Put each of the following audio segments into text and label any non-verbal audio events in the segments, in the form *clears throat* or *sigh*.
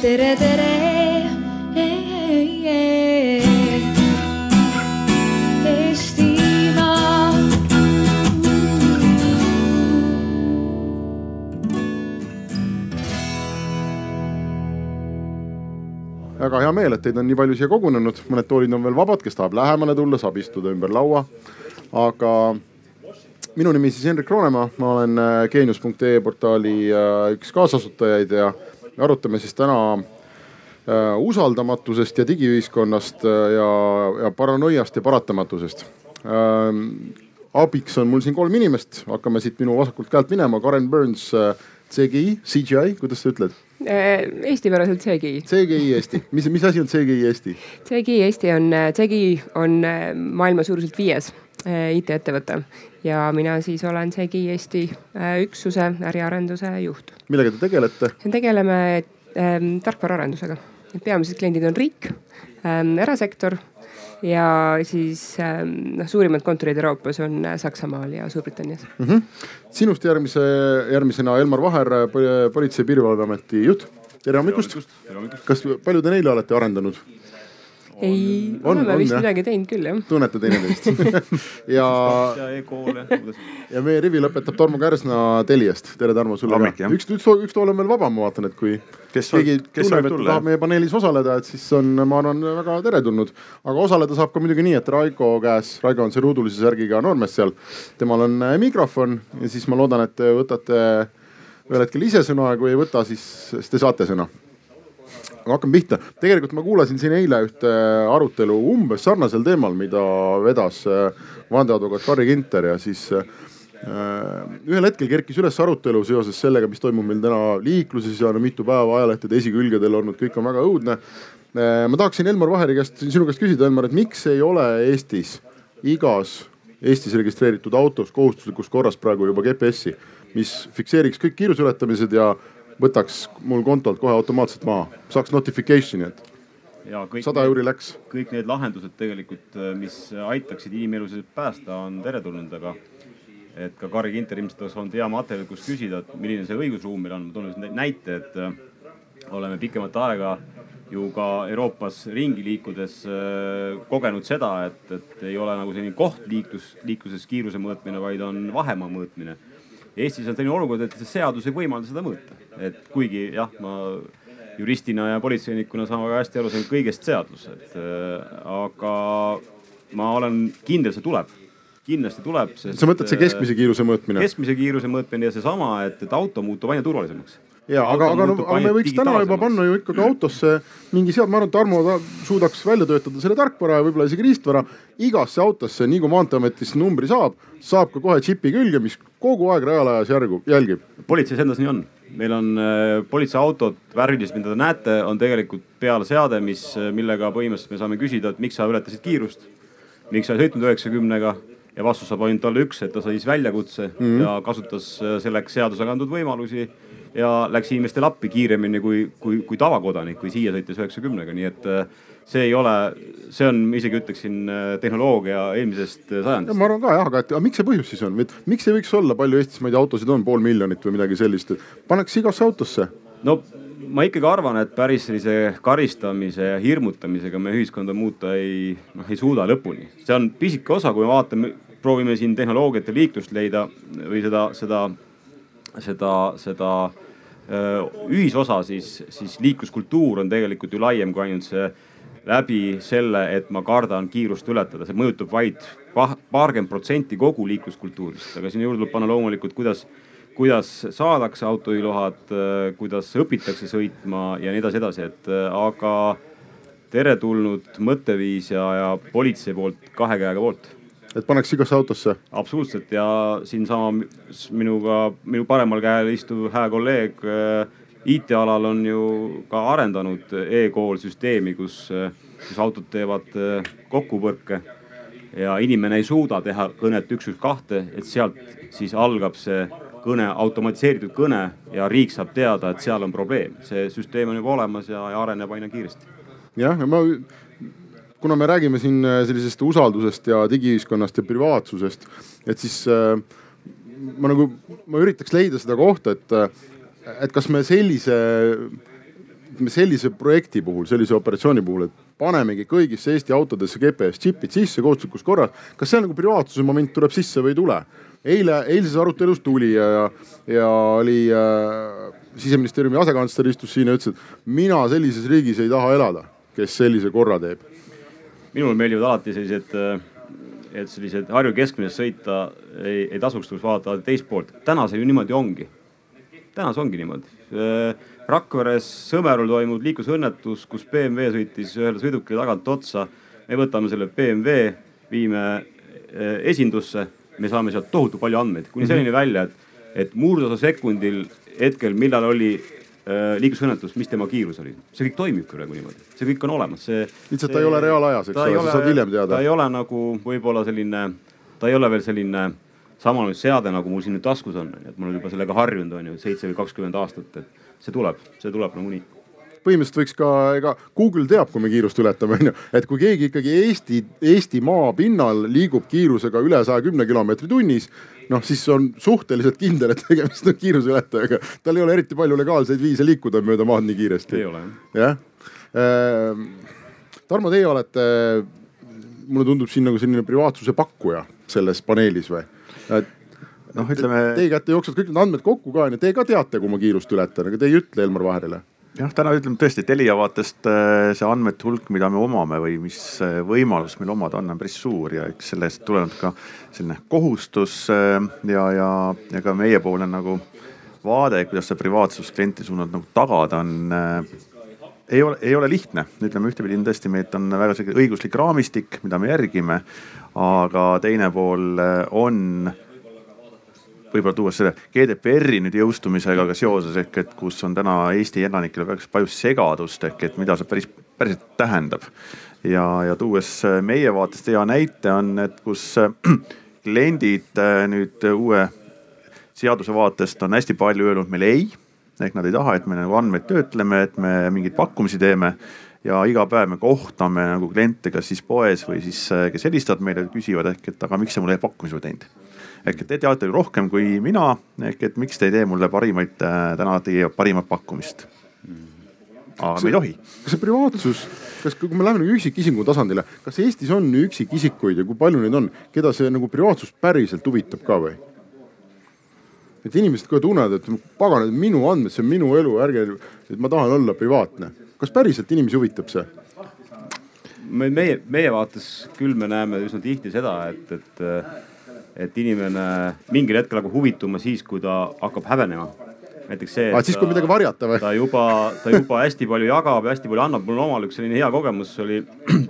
tere, tere. Väga hea meel, et teid on nii palju siia kogunenud, mõned toolid on veel vabad, kes tahab lähemale tulla, saab istuda ümber laua. aga minu nimi siis Hendrik Roonemaa, ma olen äh, geenius.ee portaali äh, üks kaasasutajaid ja arutame siis täna äh, usaldamatusest ja digiühiskonnast ja, ja paranoiast ja paratamatusest. abiks on mul siin kolm inimest, hakkame siit minu vasakult käelt minema, Karen Burns, CGI, CGI, kuidas sa ütled? eestipäraselt CGI. CGI Eesti, mis, mis asi on CGI Eesti? CGI Eesti on, CGI on maailma suuruselt viies IT-ettevõte ja mina siis olen CGI Eesti üksuse äriarenduse juht. millega te tegelete? tegeleme ähm, tarkvaraarendusega, et peamised kliendid on riik ähm,, erasektor ja siis ähm, noh, suurimad kontorid Euroopas on Saksamaal ja Suurbritannias mm. -hmm. sinust järgmise, järgmisena Elmar Vaher, Politsei- ja Piirivalveameti juht. tere hommikust. kas, palju te neile olete arendanud? Ei, oleme vist jah. midagi teinud küll jah. tunnete teineteist *laughs* ja, ja *laughs* ja meie rivi lõpetab Tarmo Kärsna Teliast. tere Tarmo sulle Hommik, ka. üks, üks, üks tool on veel vaba, ma vaatan, et kui kes, keegi kes tunneb, et tahab meie paneelis osaleda, et siis on, ma arvan, väga teretulnud. aga osaleda saab ka muidugi nii, et Raigo käes, Raigo on see ruudulise särgiga noormees seal, temal on äh, mikrofon ja siis ma loodan, et te võtate ühel hetkel ise sõna ja kui ei võta, siis, siis te saate sõna aga hakkame pihta. tegelikult ma kuulasin siin eile ühte arutelu umbes sarnasel teemal, mida vedas äh, vandeadvokaat Carri Ginter ja siis äh, ühel hetkel kerkis üles arutelu seoses sellega, mis toimub meil täna liikluses ja no mitu päeva ajalehtede esikülgedel olnud, kõik on väga õudne. Äh, ma tahaksin Elmar Vaheri käest, sinu käest küsida, Elmar, et miks ei ole Eestis igas Eestis registreeritud autos kohustuslikus korras praegu juba GPS-i, mis fikseeriks kõik kiiruseületamised ja võtaks mul kontolt kohe automaatselt maha, saaks notification'i, et sada euri läks. kõik need lahendused tegelikult, mis aitaksid inimelusid päästa, on teretulnud, aga et ka Carri Ginter ilmselt oleks olnud hea materjal, kus küsida, et milline see õigusruum meil on. ma toon näite, et äh, oleme pikemat aega ju ka Euroopas ringi liikudes äh, kogenud seda, et, et ei ole nagu selline koht liiklus, liikluses kiiruse mõõtmine, vaid on vahemaa mõõtmine Eestis on selline olukord, et see seadus ei võimalda seda mõõta, et kuigi jah, ma juristina ja politseinikuna saan väga hästi aru, see on kõigest seadus, et äh, aga ma olen kindel, see tuleb kindlasti tuleb. sa mõtled see keskmise kiiruse mõõtmine? keskmise kiiruse mõõtmine ja seesama, et, et auto muutub aina turvalisemaks ja aga, aga, no, aga me võiks täna juba panna ju ikkagi autosse mingi sead, ma arvan, Tarmo ta suudaks välja töötada selle tarkvara ja võib-olla isegi riistvara. igasse autosse, nii kui Maanteeametis numbri saab, saab ka kohe džipi külge, mis kogu aeg reaalajas järgu, jälgib. politseis endas nii on, meil on äh, politseiautod, värvilised, mida te näete, on tegelikult peal seade, mis, äh, millega põhimõtteliselt me saame küsida, et miks sa ületasid kiirust. miks sa ei sõitnud üheksakümnega ja vastus saab ainult olla üks, et ta sai väljakutse mm -hmm. ja kasutas äh, selleks seadusega antud võimalusi ja läks inimestele appi kiiremini kui, kui, kui tavakodanik või siia sõites üheksakümnega, nii et äh, see ei ole, see on, isegi ütleksin äh, tehnoloogia eelmisest äh, sajandist. ma arvan ka jah, aga, et aga miks see põhjus siis on, miks ei võiks olla, palju Eestis, ma ei tea, autosid on, pool miljonit või midagi sellist, pannakse igasse autosse? no ma ikkagi arvan, et päris sellise karistamise ja hirmutamisega me ühiskonda muuta ei, noh ei suuda lõpuni. see on pisike osa, kui me vaatame, proovime siin tehnoloogiat ja liiklust leida või seda, seda seda, seda ühisosa, siis, siis liikluskultuur on tegelikult ju laiem kui ainult see läbi selle, et ma kardan kiirust ületada, see mõjutab vaid paarkümmend protsenti kogu liikluskultuurist, aga sinna juurde tuleb panna loomulikult, kuidas, kuidas saadakse autojuhiload, kuidas õpitakse sõitma ja nii edasi, edasi, et aga teretulnud mõtteviis ja, ja politsei poolt kahe käega poolt. Et paneks igasse autosse? absoluutselt. Ja siinsama minuga, minu paremal käel istuv hää kolleeg äh, IT-alal on ju ka arendanud e-kool süsteemi, kus, kus autod teevad äh, kokkupõrke ja inimene ei suuda teha kõnet üks, üks, kahte, et sealt siis algab see kõne, automatiseeritud kõne ja riik saab teada, et seal on probleem. see süsteem on juba olemas ja, ja areneb aina kiiresti. jah, ma kuna me räägime siin äh, sellisest usaldusest ja digiühiskonnast ja privaatsusest, et siis äh, ma nagu, ma üritaks leida seda kohta, et, et kas me sellise ütleme sellise projekti puhul, sellise operatsiooni puhul, et panemegi kõigisse Eesti autodesse GPS džipid sisse kohustuslikus korras. kas see nagu privaatsuse moment tuleb sisse või ei tule? eile, eilses arutelus tuli ja, ja oli äh, siseministeeriumi asekantsler istus siin ja ütles, et mina sellises riigis ei taha elada, kes sellise korra teeb. minule meeldivad alati sellised äh et sellised Harju keskmisest sõita ei, ei tasuks, tuleks vaadata teist poolt. täna see ju niimoodi ongi. Täna see ongi niimoodi. Äh, Rakveres Sõmerul toimunud liiklusõnnetus, kus BMW sõitis ühele sõidukile tagant otsa. me võtame selle BMW, viime äh, esindusse, me saame sealt tohutu palju andmeid, kuni mhm. selleni välja, et, et murdosa sekundil hetkel, millal oli äh, liiklusõnnetus, mis tema kiirus oli, see kõik toimib praegu niimoodi, see kõik on olemas, see. lihtsalt ta ei ole reaalajas, eks ole, sa saad hiljem teada. ta ei ole nagu võib-olla selline, ta ei ole veel selline samasugune seade, nagu mul siin nüüd taskus on, onju, et ma olen juba sellega harjunud, onju, seitse või kakskümmend aastat, et see tuleb, see tuleb nagunii põhimõtteliselt võiks ka, ega Google teab, kui me kiirust ületame, onju. et kui keegi ikkagi Eesti, Eesti maa pinnal liigub kiirusega üle saja kümne kilomeetri tunnis, noh siis on suhteliselt kindel, et tegemist on kiiruseületajaga. tal ei ole eriti palju legaalseid viise liikuda mööda maad nii kiiresti. ei ole jah. Ehm, Tarmo, teie olete, mulle tundub siin nagu selline privaatsuse pakkuja selles paneelis või? Noh, ütleme. Teie kätte jooksevad kõik need andmed kokku ka onju, te ka teate, kui ma kiirust ületan, aga te ei ütle Elmar Vaherile jah, täna ütleme tõesti, Telia vaatest äh, see andmete hulk, mida me omame või mis äh, võimalus meil omada on, on päris suur ja eks sellest tuleneb ka selline kohustus äh, ja, ja, ja ka meiepoolne nagu vaade, kuidas see privaatsus klienti suunalt nagu tagada on ei ole, ei ole lihtne, ütleme ühtepidi on tõesti, meil on väga selge õiguslik raamistik, mida me järgime. aga teine pool on võib-olla tuua selle GDPR-i nüüd jõustumisega ka seoses ehk et kus on täna Eesti elanikel väga palju segadust ehk et mida see päris, päriselt tähendab. ja, ja tuues meie vaatest hea näite on, et kus kliendid äh, nüüd uue seaduse vaatest on hästi palju öelnud meile ei. Ehk nad ei taha, et me nagu andmeid töötleme, et me mingeid pakkumisi teeme ja iga päev me kohtame nagu kliente, kas siis poes või siis, äh, kes helistavad meile, küsivad ehk, et aga miks sa mulle pakkumisi ei teinud ehk et te teate ju rohkem kui mina, ehk et miks te ei tee mulle parimaid, äh, täna teie parimat pakkumist. aga kas me ei tohi. kas see privaatsus, kas, kui me läheme nagu üksikisiku tasandile, kas Eestis on üksikisikuid ja kui palju neid on, keda see nagu privaatsus päriselt huvitab ka või? Et inimesed ka tunnevad, et pagan, et minu andmed, see on minu elu, ärge, et ma tahan olla privaatne. kas päriselt inimesi huvitab see? meie, meie vaates küll me näeme üsna tihti seda, et, et et inimene mingil hetkel hakkab huvituma siis, kui ta hakkab häbenema. näiteks see. siis, kui midagi varjata või? ta juba, ta juba hästi palju jagab ja hästi palju annab. mul omal üks selline hea kogemus oli, *clears throat*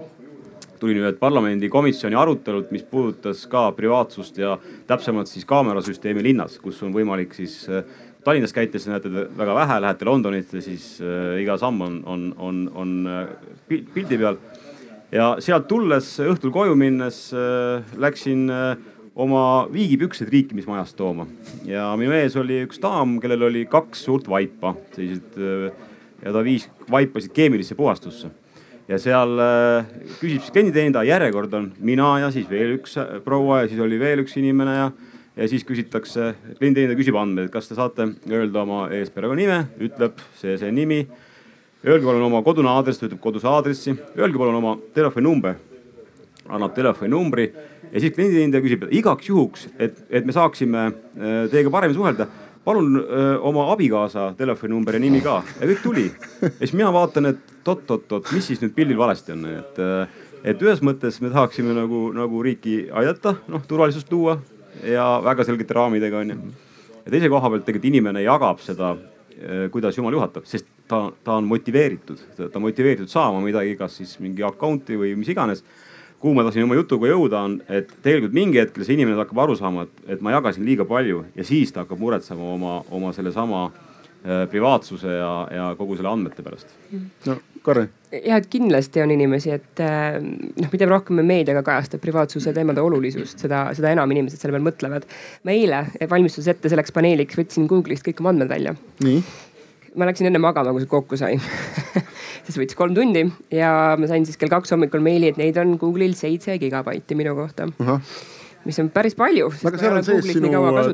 tulin ühelt parlamendikomisjoni arutelult, mis puudutas ka privaatsust ja täpsemalt siis kaamerasüsteemi linnas, kus on võimalik siis Tallinnas käites näete väga vähe, lähete Londonisse, siis äh, iga samm on, on, on, on äh, pildi peal. ja sealt tulles õhtul koju minnes äh, läksin äh, oma viigipüksed riikimismajast tooma ja minu ees oli üks daam, kellel oli kaks suurt vaipa, sellised äh, ja ta viis vaipasid keemilisse puhastusse. Ja seal äh, küsib siis klienditeenindaja, järjekord on mina ja siis veel üks äh, proua ja siis oli veel üks inimene ja, ja siis küsitakse, klienditeenindaja küsib andmeid, kas te saate öelda oma eesperekonnanime, ütleb see, see nimi. Öelge palun oma kodune aadress, ta ütleb koduse aadressi, öelge palun oma telefoninumber, annab telefoninumbri ja siis klienditeenindaja küsib igaks juhuks, et, et me saaksime äh, teiega paremini suhelda palun öö, oma abikaasa telefoninumber ja nimi ka ja kõik tuli. ja siis mina vaatan, et oot-oot-oot, mis siis nüüd pildil valesti on, et, et ühes mõttes me tahaksime nagu, nagu riiki aidata, noh turvalisust luua ja väga selgete raamidega onju. ja teise koha pealt tegelikult inimene jagab seda, kuidas jumal juhatab, sest ta, ta on motiveeritud, ta on motiveeritud saama midagi, kas siis mingi account'i või mis iganes kuhu ma tahtsin oma jutuga jõuda, on, et tegelikult mingi hetkel see inimene hakkab aru saama, et, et ma jagasin liiga palju ja siis ta hakkab muretsema oma, oma sellesama äh, privaatsuse ja, ja kogu selle andmete pärast. no Karri. ja, et kindlasti on inimesi, et äh, noh, mida rohkem me meediaga kajastab privaatsuse teemade olulisust, seda, seda enam inimesed selle peale mõtlevad. ma eile valmistudes ette selleks paneeliks võtsin Google'ist kõik oma andmed välja. ma läksin enne magama, kui see kokku sai *laughs* siis võttis kolm tundi ja ma sain siis kell kaks hommikul meili, et neid on Google'il seitse gigabaiti minu kohta. mis on päris palju. aga seal on sees sinu,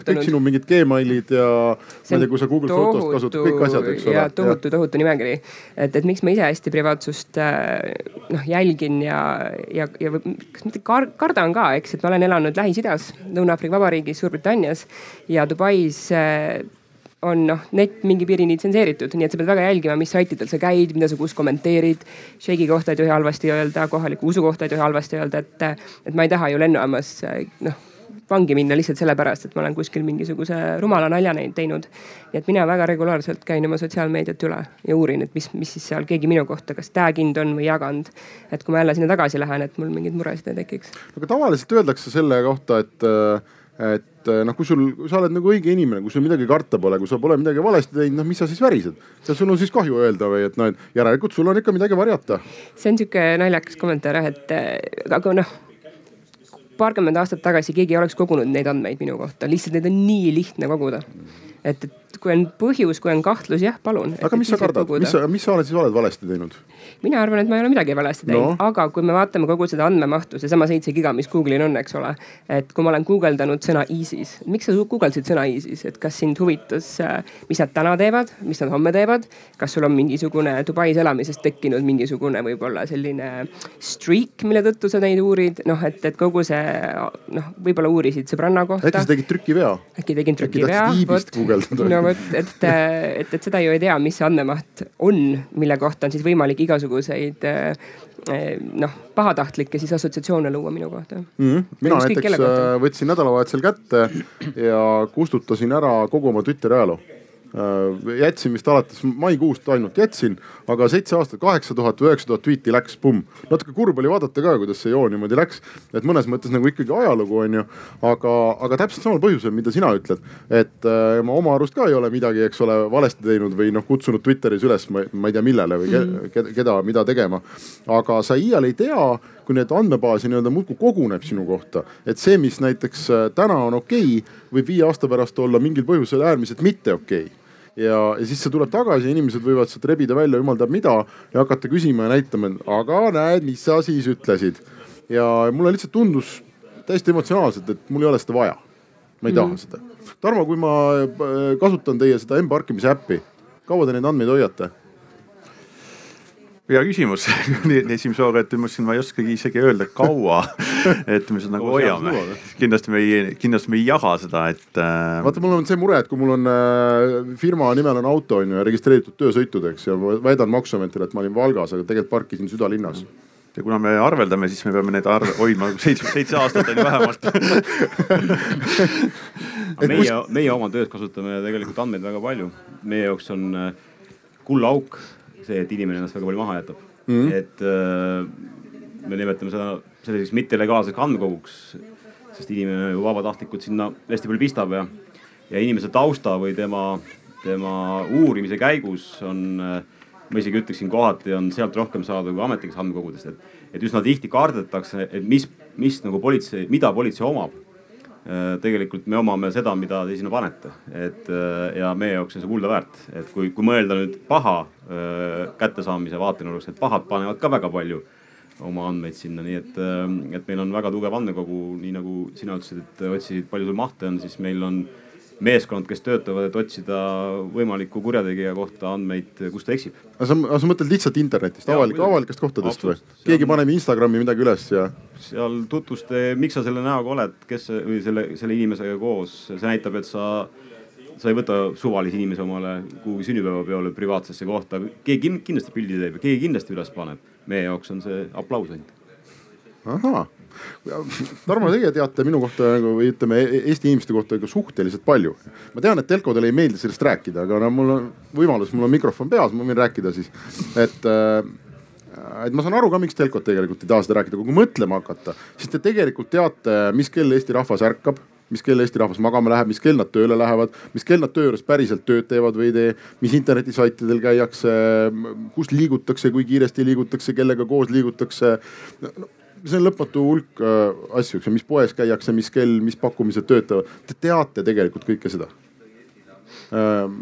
kõik sinu mingid Gmailid ja ma ei tea, kui sa Google tohutu, Fotost kasutad, kõik asjad, eks ole. tohutu, tohutu nimekiri. et, et miks ma ise hästi privaatsust äh, noh jälgin ja, ja, ja kas mitte kar kardan ka, eks, et ma olen elanud Lähis-Idas, Lõuna-Aafrika Vabariigis, Suurbritannias ja Dubais äh, on noh, net mingi piirini tsenseeritud, nii et sa pead väga jälgima, mis saitidel sa käid, mida sa kus kommenteerid. Sheik'i kohta ei tohi halvasti öelda, kohaliku usu kohta ei tohi halvasti öelda, et, et ma ei taha ju lennujaamas noh vangi minna lihtsalt sellepärast, et ma olen kuskil mingisuguse rumala nalja teinud. nii et mina väga regulaarselt käin oma sotsiaalmeediat üle ja uurin, et mis, mis siis seal keegi minu kohta, kas tag inud on või jaganud. et kui ma jälle sinna tagasi lähen, et mul mingeid muresid ei tekiks. aga tavaliselt öeldakse selle kohta, et et et eh, noh, kui sul, sa oled nagu õige inimene, kui sul midagi karta pole, kui sa pole midagi valesti teinud, noh, mis sa siis värised. kas sul on siis kahju öelda või et noh, et järelikult sul on ikka midagi varjata. see on sihuke naljakas kommentaar jah, et eh, aga noh paarkümmend aastat tagasi keegi ei oleks kogunud neid andmeid minu kohta, lihtsalt neid on nii lihtne koguda. et, et kui on põhjus, kui on kahtlus, jah, palun. aga mis sa kardad, mis sa, mis sa oled siis oled valesti teinud? mina arvan, et ma ei ole midagi valesti teinud no., aga kui me vaatame kogu seda andmemahtu, seesama seitse giga, mis Google'il on, eks ole. et kui ma olen guugeldanud sõna ISIS, miks sa guugeldasid sõna ISIS, et kas sind huvitas, äh, mis nad täna teevad, mis nad homme teevad? kas sul on mingisugune Dubais elamisest tekkinud mingisugune võib-olla selline streak, mille tõttu sa neid uurid, noh, et, et kogu see noh, võib-olla uurisid sõbranna kohta. äkki sa tegid trükivea? äkki tegin trükivea. no vot, et, et, et seda ju ei tea, mis see andmemaht on, mille kohta on siis võimalik igasuguseid eh, noh, pahatahtlikke siis assotsiatsioone luua minu kohta mm. -hmm. mina näiteks äh, võtsin nädalavahetusel kätte ja kustutasin ära kogu oma Twitteri ajaloo jätsin vist alates maikuust ainult jätsin, aga seitse aastat, kaheksa tuhat üheksa tuhat tweet'i läks, pumm. natuke kurb oli vaadata ka, kuidas see joon niimoodi läks, et mõnes mõttes nagu ikkagi ajalugu on ju. aga, aga täpselt samal põhjusel, mida sina ütled, et äh, ma oma arust ka ei ole midagi, eks ole, valesti teinud või noh, kutsunud Twitteris üles, ma ei tea millele või mm. keda, keda, mida tegema. aga sa iial ei tea kui need andmebaasi nii-öelda muudkui koguneb sinu kohta, et see, mis näiteks äh, täna on okei okay,, võib viie aasta pärast olla mingil põhjusel äärmiselt mitte okei okay ja, ja siis see tuleb tagasi ja inimesed võivad sealt rebida välja jumal teab mida ja hakata küsima ja näitama, aga näed, mis sa siis ütlesid. ja mulle lihtsalt tundus täiesti emotsionaalselt, et mul ei ole seda vaja. ma ei mm. taha mhm. seda. Tarmo, kui ma äh, kasutan teie seda M-parkimise äppi, kaua te neid andmeid hoiate? Hea küsimus *laughs* esimese hooga, et mõtlesin, ma ei oskagi isegi öelda, kaua, *laughs* et me seda nagu hoiame. kindlasti me ei, kindlasti me ei jaga seda, et äh.... vaata, mul on see mure, et kui mul on äh, firma nimel on auto on ju ja registreeritud töösõitud, eks ja ma väidan maksuametile, et ma olin Valgas, aga tegelikult parkisin südalinnas ja kuna me arveldame, siis me peame neid arve hoidma seitse, seitse aastat on ju vähemalt *laughs* meie, meie oma töös kasutame tegelikult andmeid väga palju. meie jaoks on äh, kullaauk see, et inimene ennast väga palju maha jätab mm. -hmm. et äh, me nimetame seda selliseks mittelegaalseks andmekoguks, sest inimene ju vabatahtlikult sinna hästi palju pistab ja, ja inimese tausta või tema, tema uurimise käigus on äh, ma isegi ütleksin, kohati on sealt rohkem saada kui ametlikest andmekogudest, et, et üsna tihti kardetakse, et mis, mis nagu politsei, mida politsei omab tegelikult me omame seda, mida te sinna panete, et äh, ja meie jaoks on see kulda väärt, et kui, kui mõelda nüüd paha äh, kättesaamise vaatenurgast, et pahad panevad ka väga palju oma andmeid sinna, nii et, et meil on väga tugev andmekogu, nii nagu sina ütlesid, et otsisid, palju sul mahte on, siis meil on meeskond, kes töötavad, et otsida võimaliku kurjategija kohta andmeid, kus ta eksib. aga sa, sa mõtled lihtsalt internetist, avalik, avalikest kohtadest või? keegi on... paneb Instagrami midagi üles ja? seal tutvuste, miks sa selle näoga oled, kes või selle, selle inimesega koos, see näitab, et sa sa ei võta suvalise inimese omale kuhugi sünnipäevapeole privaatsesse kohta, keegi kindlasti pildi teeb ja keegi kindlasti üles paneb. meie jaoks on see aplaus ainult. ahah Tarmo, teie teate minu kohta nagu või ütleme Eesti inimeste kohta ikka suhteliselt palju. ma tean, et telkodele ei meeldi sellest rääkida, aga no mul on võimalus, mul on mikrofon peas, ma võin rääkida siis, et äh, et ma saan aru ka, miks telkod tegelikult ei taha seda rääkida, kui mõtlema hakata, siis te tegelikult teate, mis kell Eesti rahvas ärkab mis kell Eesti rahvas magama läheb, mis kell nad tööle lähevad, mis kell nad töö juures päriselt tööd teevad või ei tee, mis internetisaitidel käiakse, kus liigutakse, kui kiiresti liigutakse, kellega koos liigutakse no, see on lõpmatu hulk äh, asju, eks ju, mis poes käiakse, mis kell, mis pakkumised töötavad. Te teate tegelikult kõike seda ähm,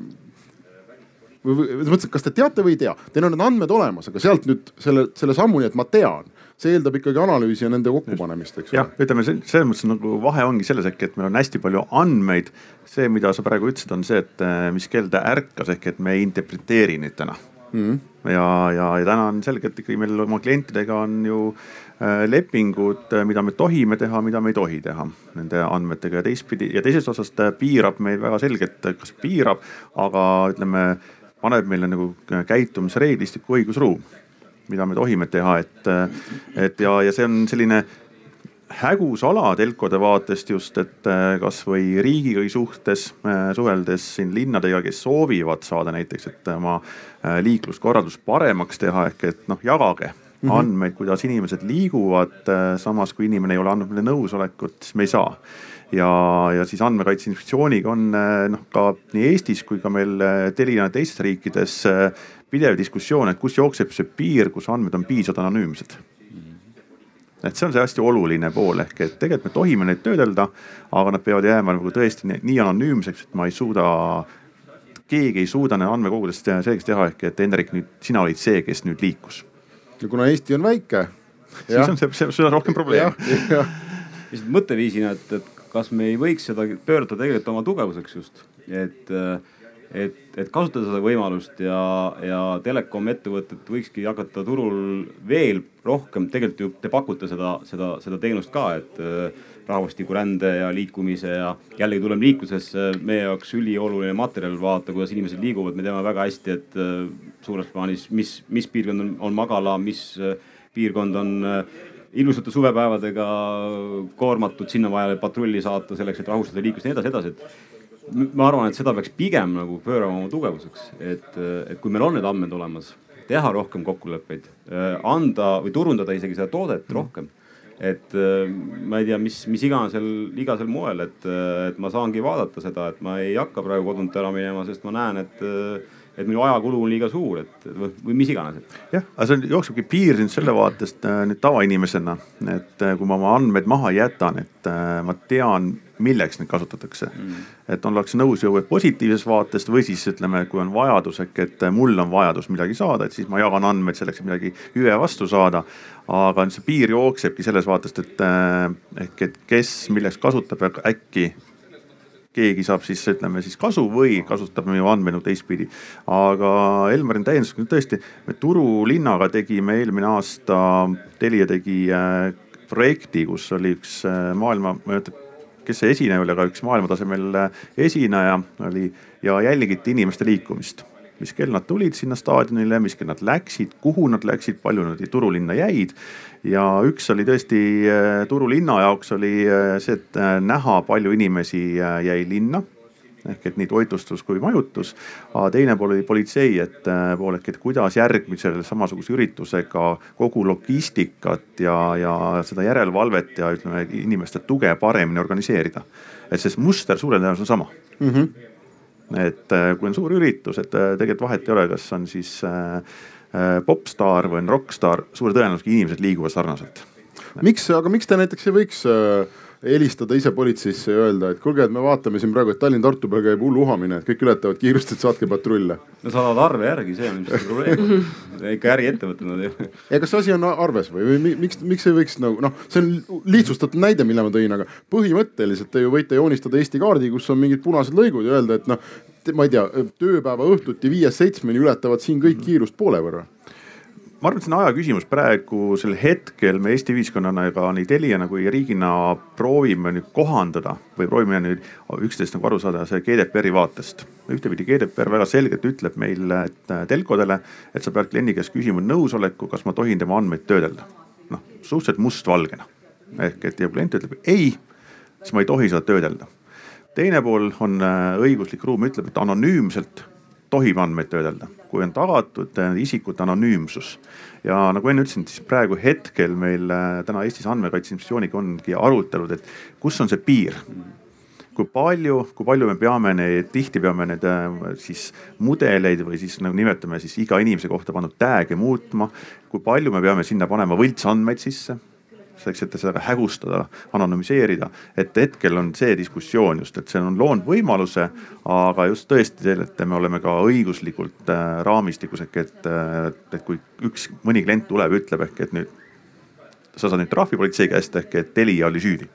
või, või mõtlesin, kas te teate või ei tea, teil on need andmed olemas, aga sealt nüüd selle, selle sammuni, et ma tean, see eeldab ikkagi analüüsi ja nende kokkupanemist, eks ole. jah, ütleme selles mõttes nagu vahe ongi selles äkki, et meil on hästi palju andmeid. see, mida sa praegu ütlesid, on see, et äh, mis kell ta ärkas ehk et me ei interpreteeri neid täna mm. -hmm. ja, ja, ja täna on selgelt ikkagi meil oma klientidega on ju lepingud, äh, mida me tohime teha, mida me ei tohi teha nende andmetega. Ja teistpidi ja teisest otsast piirab meil väga selgelt, kas piirab, aga ütleme paneb meile nagu käitumisreeglistiku õigusruum, mida me tohime teha, et, et ja, ja see on selline hägus ala telkode vaatest just, et kasvõi riigiga suhtes suheldes siin linnadega, kes soovivad saada näiteks, et oma liikluskorraldust paremaks teha, ehk et noh, jagage mm -hmm. andmeid, kuidas inimesed liiguvad. samas kui inimene ei ole andnud meile nõusolekut, siis me ei saa ja, ja siis Andmekaitse Inspektsiooniga on eh, noh, ka nii Eestis kui ka meil eh, Telia teistes riikides pidev diskussioon, et kus jookseb see piir, kus andmed on piisavalt anonüümsed et see on see hästi oluline pool ehk et tegelikult me tohime neid töödelda, aga nad peavad jääma nagu tõesti nii, nii anonüümseks, et ma ei suuda, keegi ei suuda andmekogudest selgeks teha, ehk et Hendrik, nüüd sina olid see, kes nüüd liikus. Ja kuna Eesti on väike. *laughs* siis on see, see, on rohkem probleem. lihtsalt mõtteviisina, et, et kas me ei võiks seda pöörata tegelikult oma tugevuseks just, et, et, et kasutada seda võimalust ja, ja telekom ettevõtted võikski hakata turul veel rohkem, tegelikult ju te pakute seda, seda, seda teenust ka, et äh, rahvastikurände ja liikumise ja jällegi tuleme liiklusesse, meie jaoks ülioluline materjal vaadata, kuidas inimesed liiguvad, me teame väga hästi, et äh, suures plaanis, mis, mis piirkond on, on magala, mis äh, piirkond on ilusate suvepäevadega koormatud, sinna vaja patrulli saata selleks, et rahustada liiklust ja nii edasi, edasi, et ma arvan, et seda peaks pigem nagu pöörama oma tugevuseks, et, et kui meil on need andmed olemas, teha rohkem kokkuleppeid, anda või turundada isegi seda toodet mm. rohkem et ma ei tea, mis, mis igasel, igasel moel, et, et ma saangi vaadata seda, et ma ei hakka praegu kodunt ära minema, sest ma näen, et et minu ajakulu on liiga suur, et või mis iganes. jah, aga see on, jooksebki piir nüüd selle vaatest äh, nüüd tavainimesena, et äh, kui ma oma andmeid maha jätan, et äh, ma tean, milleks neid kasutatakse mm.. et ollakse nõus ju positiivsest vaatest või siis ütleme, kui on vajadus ehk et mul on vajadus midagi saada, et siis ma jagan andmeid selleks, et midagi hüve vastu saada. aga see piir jooksebki selles vaatest, et ehk et kes milleks kasutab ja äkki keegi saab siis ütleme siis kasu või kasutab meie andmeid teistpidi. aga Elmarin täiendas tõesti, me Turulinnaga tegime eelmine aasta, Telia tegi äh, projekti, kus oli üks äh, maailma, kes see esineja oli, aga üks maailmatasemel äh, esineja oli ja jälgiti inimeste liikumist. Mis kell nad tulid sinna staadionile, mis kell nad läksid, kuhu nad läksid, palju nad turulinna jäid. Ja üks oli tõesti äh, Turu linna jaoks oli äh, see, et äh, näha, palju inimesi jäi linna ehk et nii toitlustus kui majutus. aga teine pool oli politsei, et pool ehk, et kuidas järgmisel samasuguse üritusega kogu logistikat ja, ja seda järelevalvet ja ütleme inimeste tuge paremini organiseerida. et see muster suure tõenäosusega on sama mm. -hmm. et kui on suur üritus, et tegelikult vahet ei ole, kas on siis äh, Äh, popstaar või on rokkstaar, suure tõenäosusega inimesed liiguvad sarnaselt. miks, aga miks te näiteks ei võiks äh, helistada ise politseisse ja öelda, et kuulge, et me vaatame siin praegu, et Tallinn-Tartu peal käib hull uhamine, et kõik ületavad kiirust, et saatke patrulle. no saadavad arve järgi, see on ilmselt probleem ikka äriettevõtted nad ju. ja kas see asi on arves või, või miks, miks ei võiks nagu noh, see on lihtsustatud näide, mille ma tõin, aga põhimõtteliselt te ju võite joonistada Eesti kaardi, kus on mingid punased lõigud ja öelda, et noh, ma ei tea, tööpäeva õhtuti viiest seitsmeni ületavad siin kõik kiirust poole võrra ma arvan, et see on aja küsimus praegusel hetkel me Eesti ühiskonnana ega nii Teliana kui riigina proovime nüüd kohandada või proovime nüüd üksteist nagu aru saada see GDPR-i vaatest. ühtepidi GDPR väga selgelt ütleb meile, et telkodele, et sa pead kliendi käest küsima nõusoleku, kas ma tohin tema andmeid töödelda. noh, suhteliselt mustvalgena ehk et ja klient ütleb ei, siis ma ei tohi seda töödelda teine pool on äh, õiguslik ruum, ütleb, et anonüümselt tohib andmeid töödelda, kui on tagatud äh, isikute anonüümsus. ja nagu enne ütlesin, siis praegu hetkel meil äh, täna Eestis Andmekaitse Inspektsiooniga ongi arutelud, et kus on see piir kui palju, kui palju me peame neid, tihti peame neid siis mudeleid või siis nagu nimetame siis iga inimese kohta pandud tag'e muutma. kui palju me peame sinna panema võltsandmeid sisse selleks, et seda hägustada, anonüümiseerida. et hetkel on see diskussioon just, et see on loonud võimaluse, aga just tõesti, et me oleme ka õiguslikult äh, raamistikus ehk et, äh, et kui üks, mõni klient tuleb, ütleb ehk et nüüd sa saad nüüd trahvi politsei käest ehk et Telia oli süüdi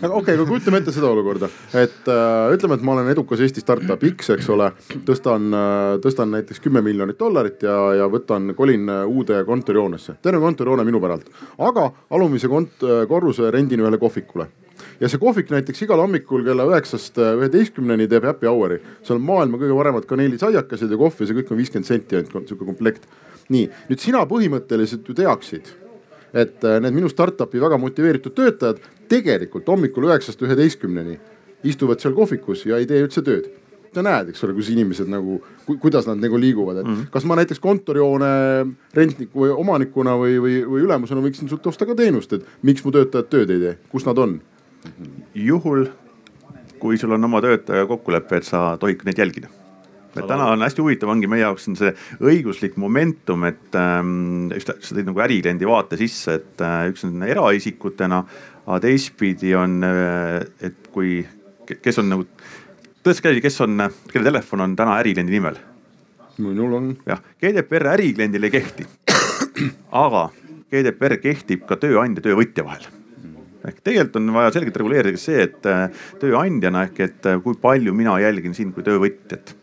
aga okei okay,, aga kujutame ette seda olukorda, et äh, ütleme, et ma olen edukas Eesti startup X, eks ole, tõstan äh,, tõstan näiteks kümme miljonit dollarit ja, ja võtan, kolin äh, uude kontorihoonesse. terve kontorihoone minu päralt, aga alumise kont-, äh, korruse rendin ühele kohvikule ja see kohvik näiteks igal hommikul kella üheksast üheteistkümneni teeb happy hour'i. seal on maailma kõige paremad kaneelisaiakesed ja kohv ja see kõik on viiskümmend senti ainult sihuke komplekt. nii, nüüd sina põhimõtteliselt ju teaksid et need minu startup'i väga motiveeritud töötajad tegelikult hommikul üheksast üheteistkümneni istuvad seal kohvikus ja ei tee üldse tööd sa näed, eks ole, kus inimesed nagu, kuidas nad nagu liiguvad, et mm -hmm. kas ma näiteks kontorihoone rentniku või omanikuna või, või, või ülemusena võiksin sult osta ka teenust, et miks mu töötajad tööd ei tee, kus nad on? juhul, kui sul on oma töötaja kokkulepe, et sa tohid neid jälgida et täna on hästi huvitav, ongi meie jaoks on see õiguslik momentum, et ähm, just sa tõid nagu ärikliendi vaate sisse, et äh, üks on eraisikutena, aga teistpidi on äh,, et kui, kes on nagu, tõstke käsi, kes on, kelle telefon on täna ärikliendi nimel? minul on. jah, GDPR ärikliendile ei kehti. aga GDPR kehtib ka tööandja, töövõtja vahel ehk tegelikult on vaja selgelt reguleerida see, et äh, tööandjana ehk et äh, kui palju mina jälgin sind kui töövõtjat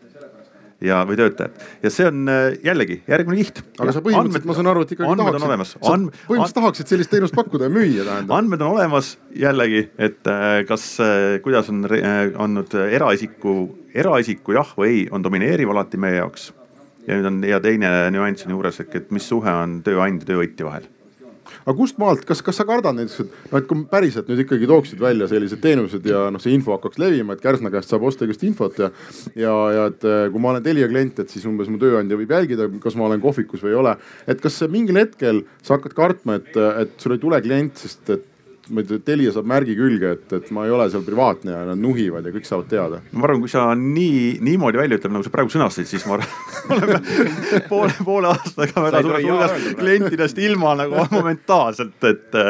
ja, või töötajat ja see on äh, jällegi järgmine kiht. aga sa põhimõtteliselt, ma saan aru, et ikkagi tahaksid, sa And... põhimõtteliselt tahaksid sellist teenust pakkuda ja müüa tähendab. andmed on olemas jällegi, et äh, kas, äh, kuidas on olnud eraisiku, eraisiku jah või ei, on domineeriv alati meie jaoks. ja nüüd on ja teine nüanss on juures, et mis suhe on tööandja, töövõtja vahel aga kust maalt, kas, kas sa kardad näiteks, et noh, et kui päriselt nüüd ikkagi tooksid välja sellised teenused ja noh, see info hakkaks levima, et Kärsna käest saab osta igast infot ja. ja, ja et eh, kui ma olen Telia klient, et siis umbes mu tööandja võib jälgida, kas ma olen kohvikus või ei ole. et kas mingil hetkel sa hakkad kartma, et, et sul ei tule klient, sest et ma ei tea, Telia saab märgi külge, et, et ma ei ole seal privaatne ja nad nuhivad ja kõik saavad teada. ma arvan, kui sa nii, niimoodi välja ütled, nagu sa praegu sõnastasid, siis ma oleme poole, poole aastaga väga suures hulgas klientidest ilma nagu momentaalselt, et,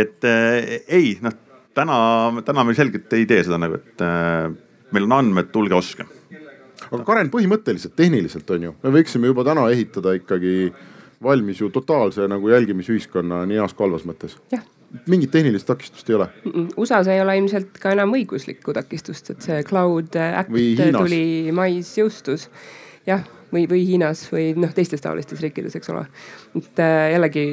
et ei noh, täna, täna me selgelt ei tee seda nagu, et meil on andmed, tulge ostke. aga Karen, põhimõtteliselt tehniliselt on ju, me võiksime juba täna ehitada ikkagi valmis ju totaalse nagu jälgimisühiskonna nii heas kui halvas mõttes. jah mingit tehnilist takistust ei ole. USA-s ei ole ilmselt ka enam õiguslikku takistust, et see Cloud Act tuli mais jõustus. jah, või, või Hiinas või noh, teistes taolistes riikides, eks ole. et äh, jällegi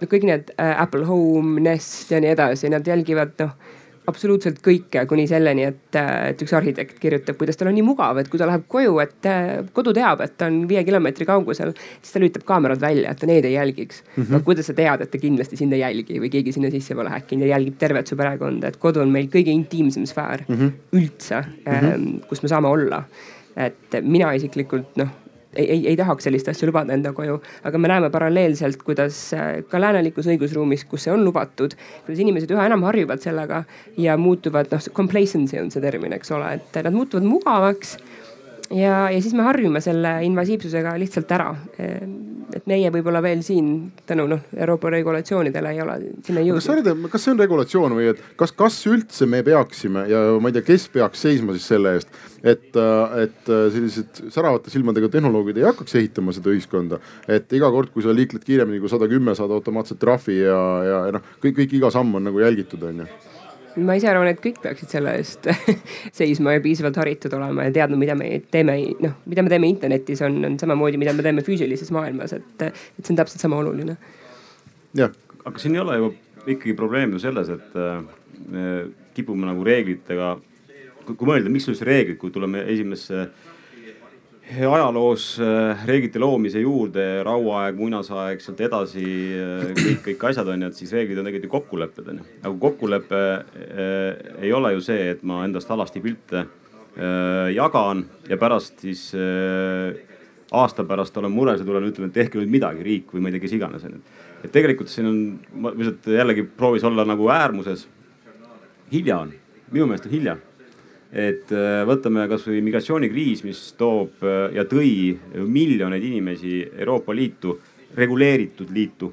noh, kõik need äh, Apple Home, Nest ja nii edasi, nad jälgivad noh absoluutselt kõike kuni selleni, et, et üks arhitekt kirjutab, kuidas tal on nii mugav, et kui ta läheb koju, et kodu teab, et ta on viie kilomeetri kaugusel, siis ta lülitab kaamerad välja, et ta neid ei jälgiks mm. -hmm. no kuidas sa tead, et ta kindlasti sind ei jälgi või keegi sinna sisse pole häkkinud ja jälgib tervet su perekonda, et kodu on meil kõige intiimsem sfäär mm -hmm. üldse mm, -hmm. kus me saame olla. et mina isiklikult noh ei, ei, ei tahaks sellist asja lubada enda koju. aga me näeme paralleelselt, kuidas äh, ka läänelikus õigusruumis, kus see on lubatud, kuidas inimesed üha enam harjuvad sellega ja muutuvad, noh, complacency on see termin, eks ole, et nad muutuvad mugavaks ja, ja siis me harjume selle invasiivsusega lihtsalt ära. et meie võib-olla veel siin tänu noh Euroopa regulatsioonidele ei ole sinna jõudnud. kas see on regulatsioon või et kas, kas üldse me peaksime ja ma ei tea, kes peaks seisma siis selle eest, et, et sellised säravate silmadega tehnoloogid ei hakkaks ehitama seda ühiskonda. et iga kord, kui sa liikled kiiremini kui sada kümme, saad automaatselt trahvi ja, ja, ja noh, kõik, kõik iga samm on nagu jälgitud, on ju ma ise arvan, et kõik peaksid selle eest *laughs* seisma ja piisavalt haritud olema ja teadma, mida me teeme, noh, mida me teeme internetis, on, on samamoodi, mida me teeme füüsilises maailmas, et, et see on täpselt sama oluline. jah, aga siin ei ole ju ikkagi probleem ju selles, et äh, me kipume nagu reeglitega, kui mõelda, miks üldse reeglid, kui tuleme esimesse ajaloos äh, reeglite loomise juurde, rauaaeg, muinasaeg, sealt edasi äh, kõik, kõik asjad on ju, et siis reeglid on tegelikult ju kokkulepped on ju. aga kokkulepe äh, ei ole ju see, et ma endast alasti pilte äh, jagan ja pärast siis äh, aasta pärast olen mures ja tulen ütlema, et tehke nüüd midagi, riik või ma ei tea, kes iganes on ju. et tegelikult siin on, ma lihtsalt jällegi proovis olla nagu äärmuses. hilja on, minu meelest on hilja et äh, võtame kasvõi migratsioonikriis, mis toob äh, ja tõi miljoneid inimesi Euroopa Liitu, reguleeritud liitu.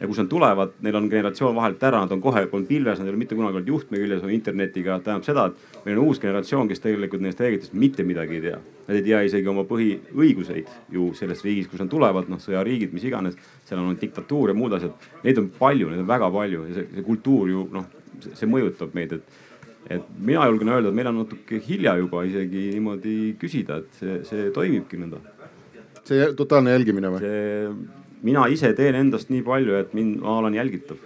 ja kus nad tulevad, neil on generatsioon vahelt ära, nad on kohe olnud pilves, nad ei ole mitte kunagi olnud juhtme küljes või internetiga. tähendab seda, et meil on uus generatsioon, kes tegelikult nendest reeglitest mitte midagi ei tea. Nad ei tea isegi oma põhiõiguseid ju selles riigis, kus nad tulevad, noh sõjariigid, mis iganes. seal on diktatuur ja muud asjad, neid on palju, neid on väga palju ja see, see kultuur ju noh, see mõjutab meid, et et mina julgen öelda, et meil on natuke hilja juba isegi niimoodi küsida, et see, see toimibki nõnda. see totaalne jälgimine või? mina ise teen endast nii palju, et mind, ma olen jälgitav.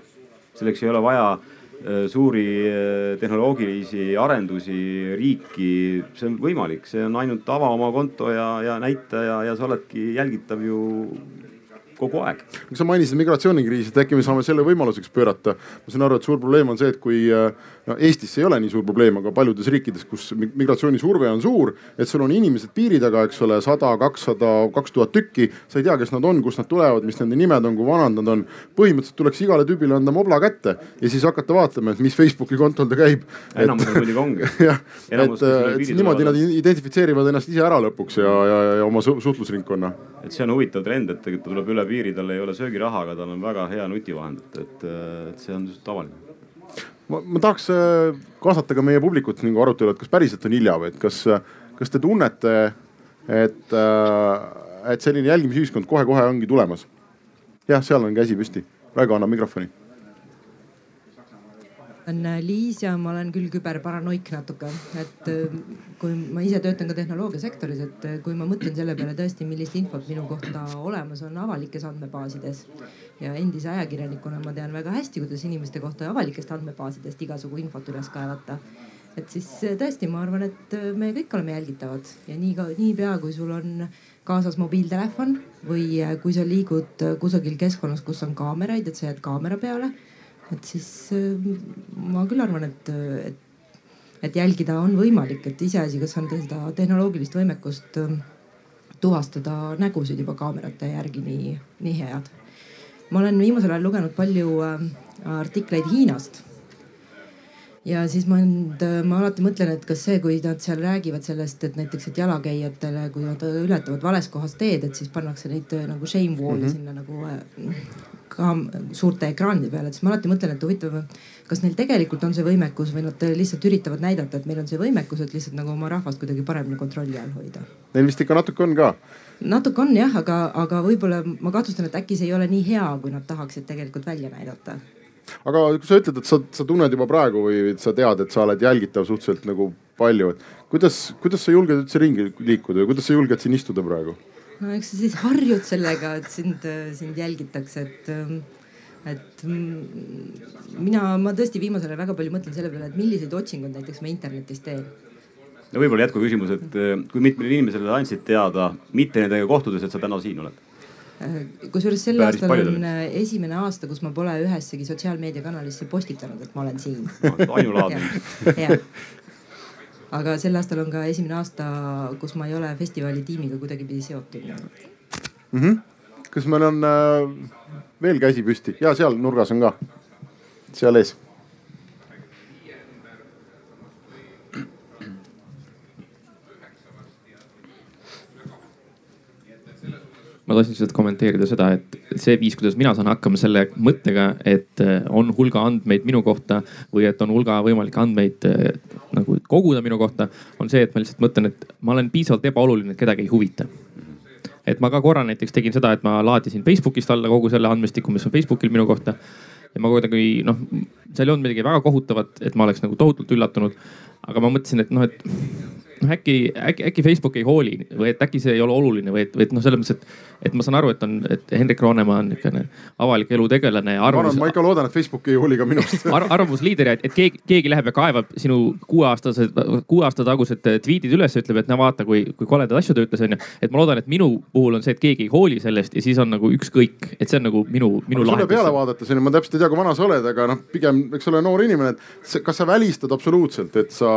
selleks ei ole vaja äh, suuri äh, tehnoloogilisi arendusi, riiki, see on võimalik, see on ainult ava oma konto ja, ja näita ja, ja sa oledki jälgitav ju kogu aeg. sa mainisid migratsioonikriisi, et äkki me saame selle võimaluseks pöörata. ma saan aru, et suur probleem on see, et kui äh, no Eestis ei ole nii suur probleem, aga paljudes riikides, kus migratsioonisurve on suur, et sul on inimesed piiri taga, eks ole, sada, kakssada, kaks tuhat tükki. sa ei tea, kes nad on, kust nad tulevad, mis nende nimed on, kui vanad nad on. põhimõtteliselt tuleks igale tüübile anda mobla kätte ja siis hakata vaatama, et mis Facebooki kontol ta käib. enamusel muidugi ongi. *laughs* jah, et, et niimoodi nad identifitseerivad ennast ise ära lõpuks ja, ja, ja oma suhtlusringkonna. et see on huvitav trend, et ta tuleb üle piiri, tal ei ole söögiraha, aga tal on väga hea nutivahend, et, et see on tavaline ma, ma tahaks äh, kaasata ka meie publikut nagu arutelu, et kas päriselt on hilja või et kas, kas te tunnete, et, äh, et selline jälgimisühiskond kohe-kohe ongi tulemas? jah, seal on käsi püsti. Raigo annab mikrofoni olen äh, Liis ja ma olen küll küberparanoik natuke, et äh, kui ma ise töötan ka tehnoloogiasektoris, et äh, kui ma mõtlen selle peale tõesti, millist infot minu kohta olemas on avalikes andmebaasides ja endise ajakirjanikuna ma tean väga hästi, kuidas inimeste kohta avalikest andmebaasidest igasugu infot üles kaevata. Et siis tõesti, ma arvan, et me kõik oleme jälgitavad. Ja nii ka niipea, kui sul on kaasas mobiiltelefon või kui sa liigud kusagil keskkonnas, kus on kaameraid, et sa jääd kaamera peale et siis äh, ma küll arvan, et, et, et jälgida on võimalik, et iseasi, kas on seda tehnoloogilist võimekust äh, tuvastada nägusid juba kaamerate järgi nii, nii head. ma olen viimasel ajal lugenud palju äh, artikleid Hiinast ja siis ma, ma alati mõtlen, et kas see, kui nad seal räägivad sellest, et näiteks, et jalakäijatele, kui nad ületavad vales kohas teed, et siis pannakse neid nagu shame wall'i mm -hmm. sinna nagu ka suurte ekraanide peal, et siis ma alati mõtlen, et huvitav, kas neil tegelikult on see võimekus või nad lihtsalt üritavad näidata, et meil on see võimekus, et lihtsalt nagu oma rahvast kuidagi paremini kontrolli all hoida. Neil vist ikka natuke on ka. natuke on jah, aga, aga võib-olla ma kahtlustan, et äkki see ei ole nii hea, kui nad tahaksid tegelikult välja näidata aga kui sa ütled, et sa, sa tunned juba praegu või sa tead, et sa oled jälgitav suhteliselt nagu palju, et kuidas, kuidas sa julged üldse ringi liikuda ja kuidas sa julged siin istuda praegu? No eks sa siis harjud sellega, et sind, sind jälgitakse, et et mina, ma tõesti viimasel ajal väga palju mõtlen selle peale, et milliseid otsinguid näiteks ma internetis teen. no võib-olla jätkuküsimus, et kui mitmele inimesele andsid teada, mitte nendega kohtudes, et sa täna siin oled? Kusjuures sel Päris aastal on äh, esimene aasta, kus ma pole ühessegi sotsiaalmeediakanalisse postitanud, et ma olen siin. ainulaadne *laughs* aga sel aastal on ka esimene aasta, kus ma ei ole festivali tiimiga kuidagipidi seotud mm. -hmm. kas meil on äh, veel käsi püsti ja seal nurgas on ka, seal ees ma tahtsin lihtsalt kommenteerida seda, et see viis, kuidas mina saan hakkama selle mõttega, et äh, on hulga andmeid minu kohta või et on hulga võimalikke andmeid äh, nagu koguda minu kohta, on see, et ma lihtsalt mõtlen, et ma olen piisavalt ebaoluline, et kedagi ei huvita et ma ka korra näiteks tegin seda, et ma laadisin Facebookist alla kogu selle andmestiku, mis on Facebookil minu kohta. ja ma kuidagi noh, seal ei olnud midagi väga kohutavat, et ma oleks nagu tohutult üllatunud. aga ma mõtlesin, et noh, et noh äkki, äkki, äkki Facebook ei hooli või et äkki see ei ole oluline või et, või et noh, selles mõttes, et, et ma saan aru, et on, et Hendrik Roonemaa on niisugune avalik elu tegelane. Arvamus... ma ikka loodan, et Facebook ei hooli ka minust *laughs* ar. arvamusliider ja et, et keegi, keegi läheb ja kaevab sinu kuueaastased, kuue aasta tagused tweetid üles, ütleb, et no vaata, kui, kui koledaid asju ta ütles, onju. et ma loodan, et minu puhul on see, et keegi ei hooli sellest ja siis on nagu ükskõik, et see on nagu minu, minu lahendus. sulle peale vaadates ma täpselt ei tea, kui vana sa oled, aga noh, pigem eks ole noor inimene, et kas sa välistad absoluutselt, et sa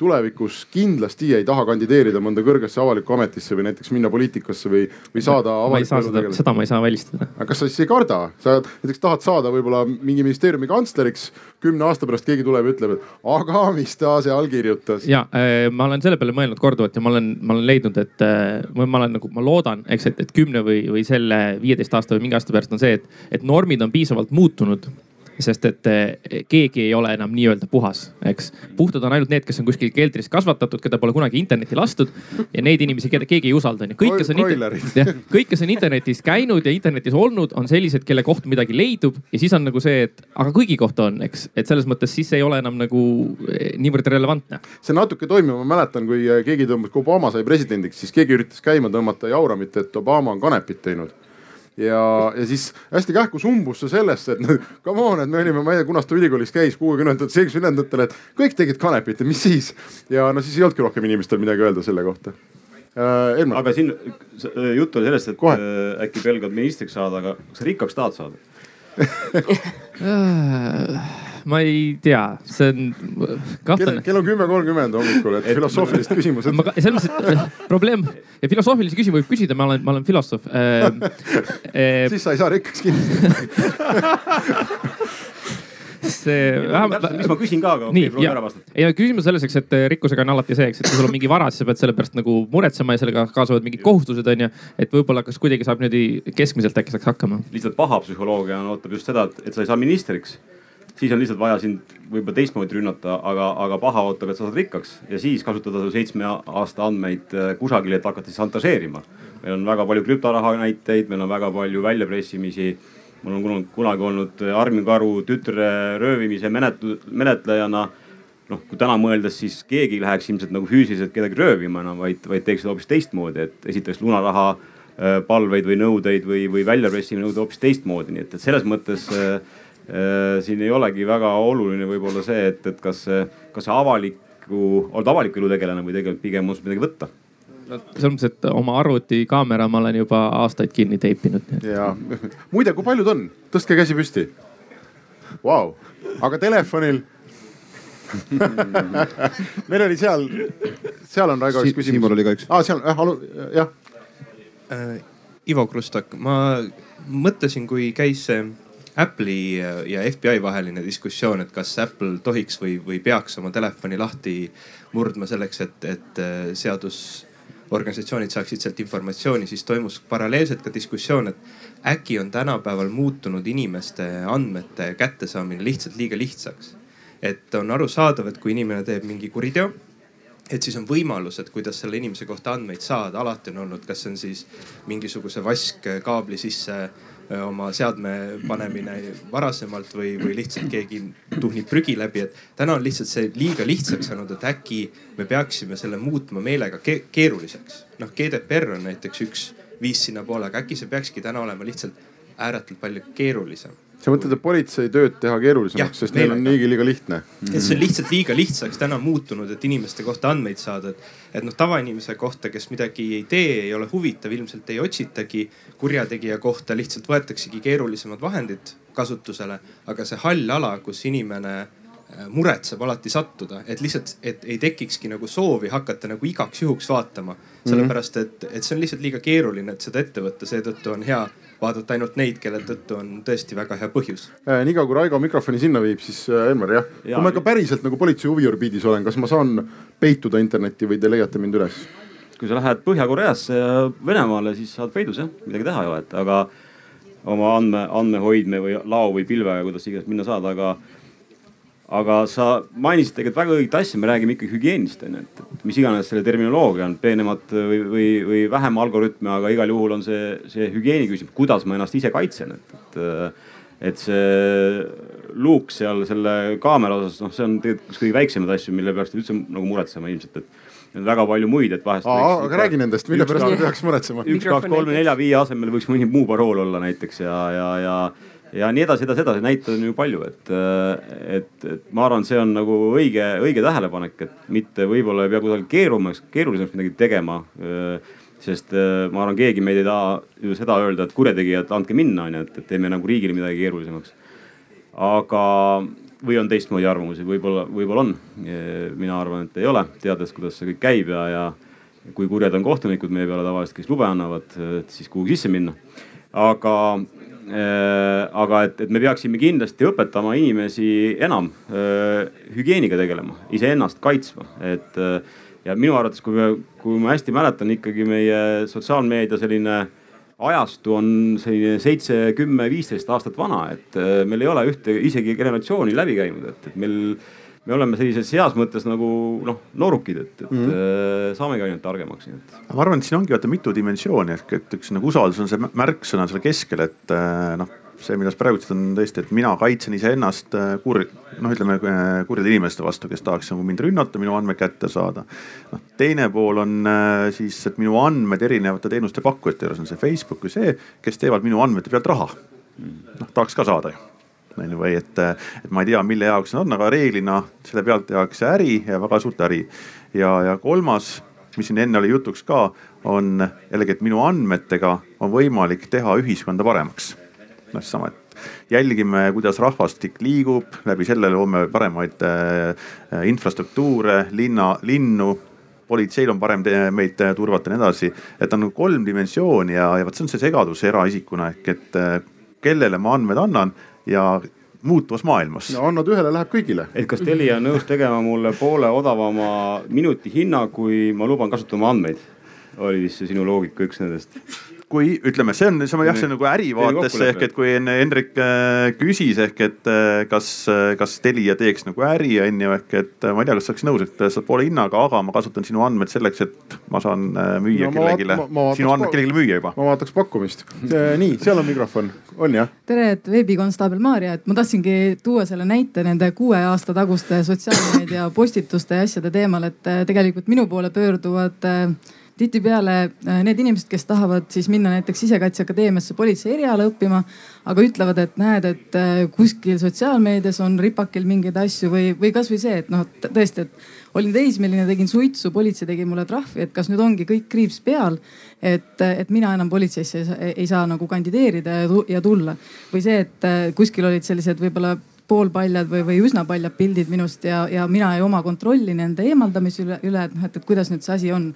tulevikus kindlasti ei taha kandideerida mõnda kõrgesse avalikku ametisse või näiteks minna poliitikasse või, või saada. ma ei saa seda, seda ma ei saa välistada. aga kas sa siis ei karda, sa näiteks tahad saada võib-olla mingi ministeeriumi kantsleriks, kümne aasta pärast keegi tuleb ja ütleb, et aga mis ta seal kirjutas. ja äh, ma olen selle peale mõelnud korduvalt ja ma olen, ma olen leidnud, et äh, ma olen nagu, ma loodan, eks, et, et kümne või, või selle viieteist aasta või mingi aasta pärast on see, et, et normid on piisavalt muutunud sest et eh, keegi ei ole enam nii-öelda puhas, eks. puhtad on ainult need, kes on kuskil keldris kasvatatud, keda pole kunagi internetti lastud ja neid inimesi, keda keegi ei usalda, onju. kõik, kes on, jah, kõik, kes on internetis käinud ja internetis olnud, on sellised, kelle kohta midagi leidub ja siis on nagu see, et aga kõigi kohta on, eks, et selles mõttes siis ei ole enam nagu eh, niivõrd relevantne. see natuke toimib, ma mäletan, kui eh, keegi tõmbas, kui Obama sai presidendiks, siis keegi üritas käima tõmmata jauramit, et Obama on kanepit teinud ja, ja siis hästi kähku sumbus see sellesse, et no come on, et me olime, ma ei tea, kunas ta ülikoolis käis, kuuekümnendatel, seitsmekümnendatel, et kõik tegid kanepit ja mis siis. ja no siis ei olnudki rohkem inimestel midagi öelda selle kohta äh,. aga siin jutt oli sellest, et Kohe. Äh, äkki pelgad ministriks saada, aga kas rikkaks tahad saada *laughs* ma ei tea, see on kahtlane. kell on kümme kolmkümmend hommikul, et filosoofilised küsimused. selles mõttes, et probleem ja filosoofilisi küsimusi võib küsida, ma olen, ma olen filosoof äh,. *laughs* Äh, siis sa ei saa rikkaks kindlasti *laughs* see vähemalt. mis ma küsin ka, aga okei okay,, proovi ära vastata. ei, küsimus selles, eks, et rikkusega on alati see, eks, et kui sul on mingi vara, siis sa pead selle pärast nagu muretsema ja sellega kaasavad mingid kohustused, onju. et võib-olla kas kuidagi saab niimoodi keskmiselt äkki saaks hakkama. lihtsalt paha psühholoogia on, ootab just seda, et sa ei saa ministriks siis on lihtsalt vaja sind võib-olla teistmoodi rünnata, aga, aga paha ootab, et sa saad rikkaks ja siis kasutada su seitsme aasta andmeid äh, kusagil, et hakata siis šantažeerima. meil on väga palju krüptoraha näiteid, meil on väga palju väljapressimisi. mul on kunagi olnud Armin Karu tütre röövimise menetlu-, menetlejana noh, kui täna mõeldes, siis keegi ei läheks ilmselt nagu füüsiliselt kedagi röövima enam, vaid, vaid teeks seda hoopis teistmoodi, et esitaks lunaraha äh, palveid või nõudeid või, või väljapressimine nõudeid hoopis teistmoodi, nii et, et selles mõttes äh, Äh, siin ei olegi väga oluline võib-olla see, et, et kas, kas sa avaliku, oled avaliku elu tegelane või tegelikult pigem on sul midagi võtta no selles mõttes, et oma arvutikaamera ma olen juba aastaid kinni teipinud. ja *laughs* muide, kui paljud on, tõstke käsi püsti. Vau, aga telefonil *laughs* meil oli seal, seal on Raigo üks küsimus. Siimul oli ka üks. aa, seal, jah, jah äh,. Ivo Krustak, ma mõtlesin, kui käis see Apple'i ja FBI vaheline diskussioon, et kas Apple tohiks või, või peaks oma telefoni lahti murdma selleks, et, et äh, seadusorganisatsioonid saaksid sealt informatsiooni, siis toimus paralleelselt ka diskussioon, et äkki on tänapäeval muutunud inimeste andmete kättesaamine lihtsalt liiga lihtsaks. et on arusaadav, et kui inimene teeb mingi kuriteo et siis on võimalused, kuidas selle inimese kohta andmeid saada, alati on olnud, kas see on siis mingisuguse vaskkaabli sisse oma seadme panemine varasemalt või, või lihtsalt keegi tuhnib prügi läbi, et täna on lihtsalt see liiga lihtsaks saanud, et äkki me peaksime selle muutma meelega ke keeruliseks. noh, GDPR on näiteks üks viis sinnapoole, aga äkki see peakski täna olema lihtsalt ääretult palju keerulisem sa mõtled, et politsei tööd teha keerulisemaks, sest neil on niigi liiga lihtne? et see on lihtsalt liiga lihtsaks täna muutunud, et inimeste kohta andmeid saada, et, et noh, tavainimese kohta, kes midagi ei tee, ei ole huvitav, ilmselt ei otsitagi. kurjategija kohta lihtsalt võetaksegi keerulisemad vahendid kasutusele, aga see hall ala, kus inimene äh, muretseb alati sattuda, et lihtsalt, et ei tekikski nagu soovi hakata nagu igaks juhuks vaatama. sellepärast, et, et see on lihtsalt liiga keeruline, et seda ette võtta, seetõttu on hea vaadata ainult neid, kelle tõttu on tõesti väga hea põhjus äh,. niikaua kui Raigo mikrofoni sinna viib, siis äh, Elmar jah ja,, kui ma ikka päriselt nagu politsei huviorbiidis olen, kas ma saan peituda internetti või te leiate mind üles? kui sa lähed Põhja-Koreasse ja Venemaale, siis saad peidus jah, midagi teha ei ole, et aga oma andme, andmehoidme või lao või pilvega, kuidas iganes minna saad, aga aga sa mainisid tegelikult väga õiget asja, me räägime ikkagi hügieenist onju, et mis iganes selle terminoloogia on, peenemat või, või, või vähem algoritme, aga igal juhul on see, see hügieeni küsimus, kuidas ma ennast ise kaitsen, et, et. et see luuk seal selle kaamera osas, noh, see on tegelikult üks kõige väiksemaid asju, mille pärast üldse nagu muretsema ilmselt, et on väga palju muid, et vahest. aga räägi nendest, mille pärast me peaks muretsema. üks, kaks, kolm, nelja, viie asemel võiks mõni muu parool olla näiteks ja, ja, ja ja nii edasi, edasi, edasi, näiteid on ju palju, et, et, et ma arvan, see on nagu õige, õige tähelepanek, et mitte võib-olla ei pea kusagil keerumaks, keerulisemaks midagi tegema. sest ma arvan, keegi meid ei taha ju seda öelda, et kurjategijad, andke minna, onju, et, et teeme nagu riigile midagi keerulisemaks. aga, või on teistmoodi arvamusi, võib-olla, võib-olla on. mina arvan, et ei ole, teades, kuidas see kõik käib ja, ja kui kurjad on kohtunikud meie peale tavaliselt, kes lube annavad, siis kuhugi sisse minna. aga äh,, aga et, et me peaksime kindlasti õpetama inimesi enam äh, hügieeniga tegelema, iseennast kaitsma, et äh, ja minu arvates, kui me, kui ma hästi mäletan, ikkagi meie sotsiaalmeedia selline ajastu on selline seitse, kümme, viisteist aastat vana, et äh, meil ei ole ühte isegi generatsiooni läbi käinud, et, et meil, me oleme sellises heas mõttes nagu noh, noorukid, et, et mm -hmm. saamegi ainult targemaks, nii et. ma arvan, et siin ongi vaata mitu dimensiooni ehk et üks nagu usaldus on see märksõna seal keskel, et äh, noh see, mida sa praegu ütlesid, on tõesti, et mina kaitsen iseennast äh, kur-, noh, ütleme kurjade inimeste vastu, kes tahaks nagu mind rünnata, minu andmeid kätte saada. noh, teine pool on siis, et minu andmed erinevate teenuste pakkujate juures on see Facebook või see, kes teevad minu andmete pealt raha. noh, tahaks ka saada ju on ju, või et, et ma ei tea, mille jaoks need on, aga reeglina selle pealt tehakse äri ja väga suurt äri. ja, ja kolmas, mis siin enne oli jutuks ka, on jällegi, et minu andmetega on võimalik teha ühiskonda paremaks noh, seesama, et jälgime, kuidas rahvastik liigub, läbi selle loome paremaid äh, infrastruktuure, linna, linnu politseil on parem meid turvata ja nii edasi. et on kolm dimensiooni ja, ja vot see on see segadus eraisikuna ehk et äh, kellele ma andmed annan ja muutuvas maailmas. no annad ühele, läheb kõigile. et kas Telia on nõus tegema mulle poole odavama minuti hinna, kui ma luban kasutada oma andmeid? oli vist see sinu loogika üks nendest? Kui ütleme, see on, see on jah, see on nagu ärivaates ehk et kui enne Hendrik äh, küsis ehk et äh, kas, äh, kas Telia teeks nagu äri on ju ehk et ma ei tea, kas oleks nõus, et saad poole hinnaga, aga ma kasutan sinu andmeid selleks, et ma saan müüa no, kellelegi, sinu andmeid kellelegi müüa juba. ma vaataks pakkumist. nii, seal on mikrofon, on jah? tere, et veebikonstaabel Maarja, et ma tahtsingi tuua selle näite nende kuue aasta taguste sotsiaalmeedia postituste ja asjade teemal, et tegelikult minu poole pöörduvad äh, tihtipeale äh, need inimesed, kes tahavad siis minna näiteks Sisekaitseakadeemiasse politsei eriala õppima, aga ütlevad, et näed, et äh, kuskil sotsiaalmeedias on ripakil mingeid asju või, või kasvõi see, et noh, tõesti, et olin teismeline, tegin suitsu, politsei tegi mulle trahvi, et kas nüüd ongi kõik kriips peal. et, et mina enam politseisse ei saa, ei saa nagu kandideerida ja tulla või see, et äh, kuskil olid sellised võib-olla poolpaljad või, või üsna paljad pildid minust ja, ja mina ei oma kontrolli nende eemaldamise üle, üle, et noh, et, et kuidas nüüd see asi on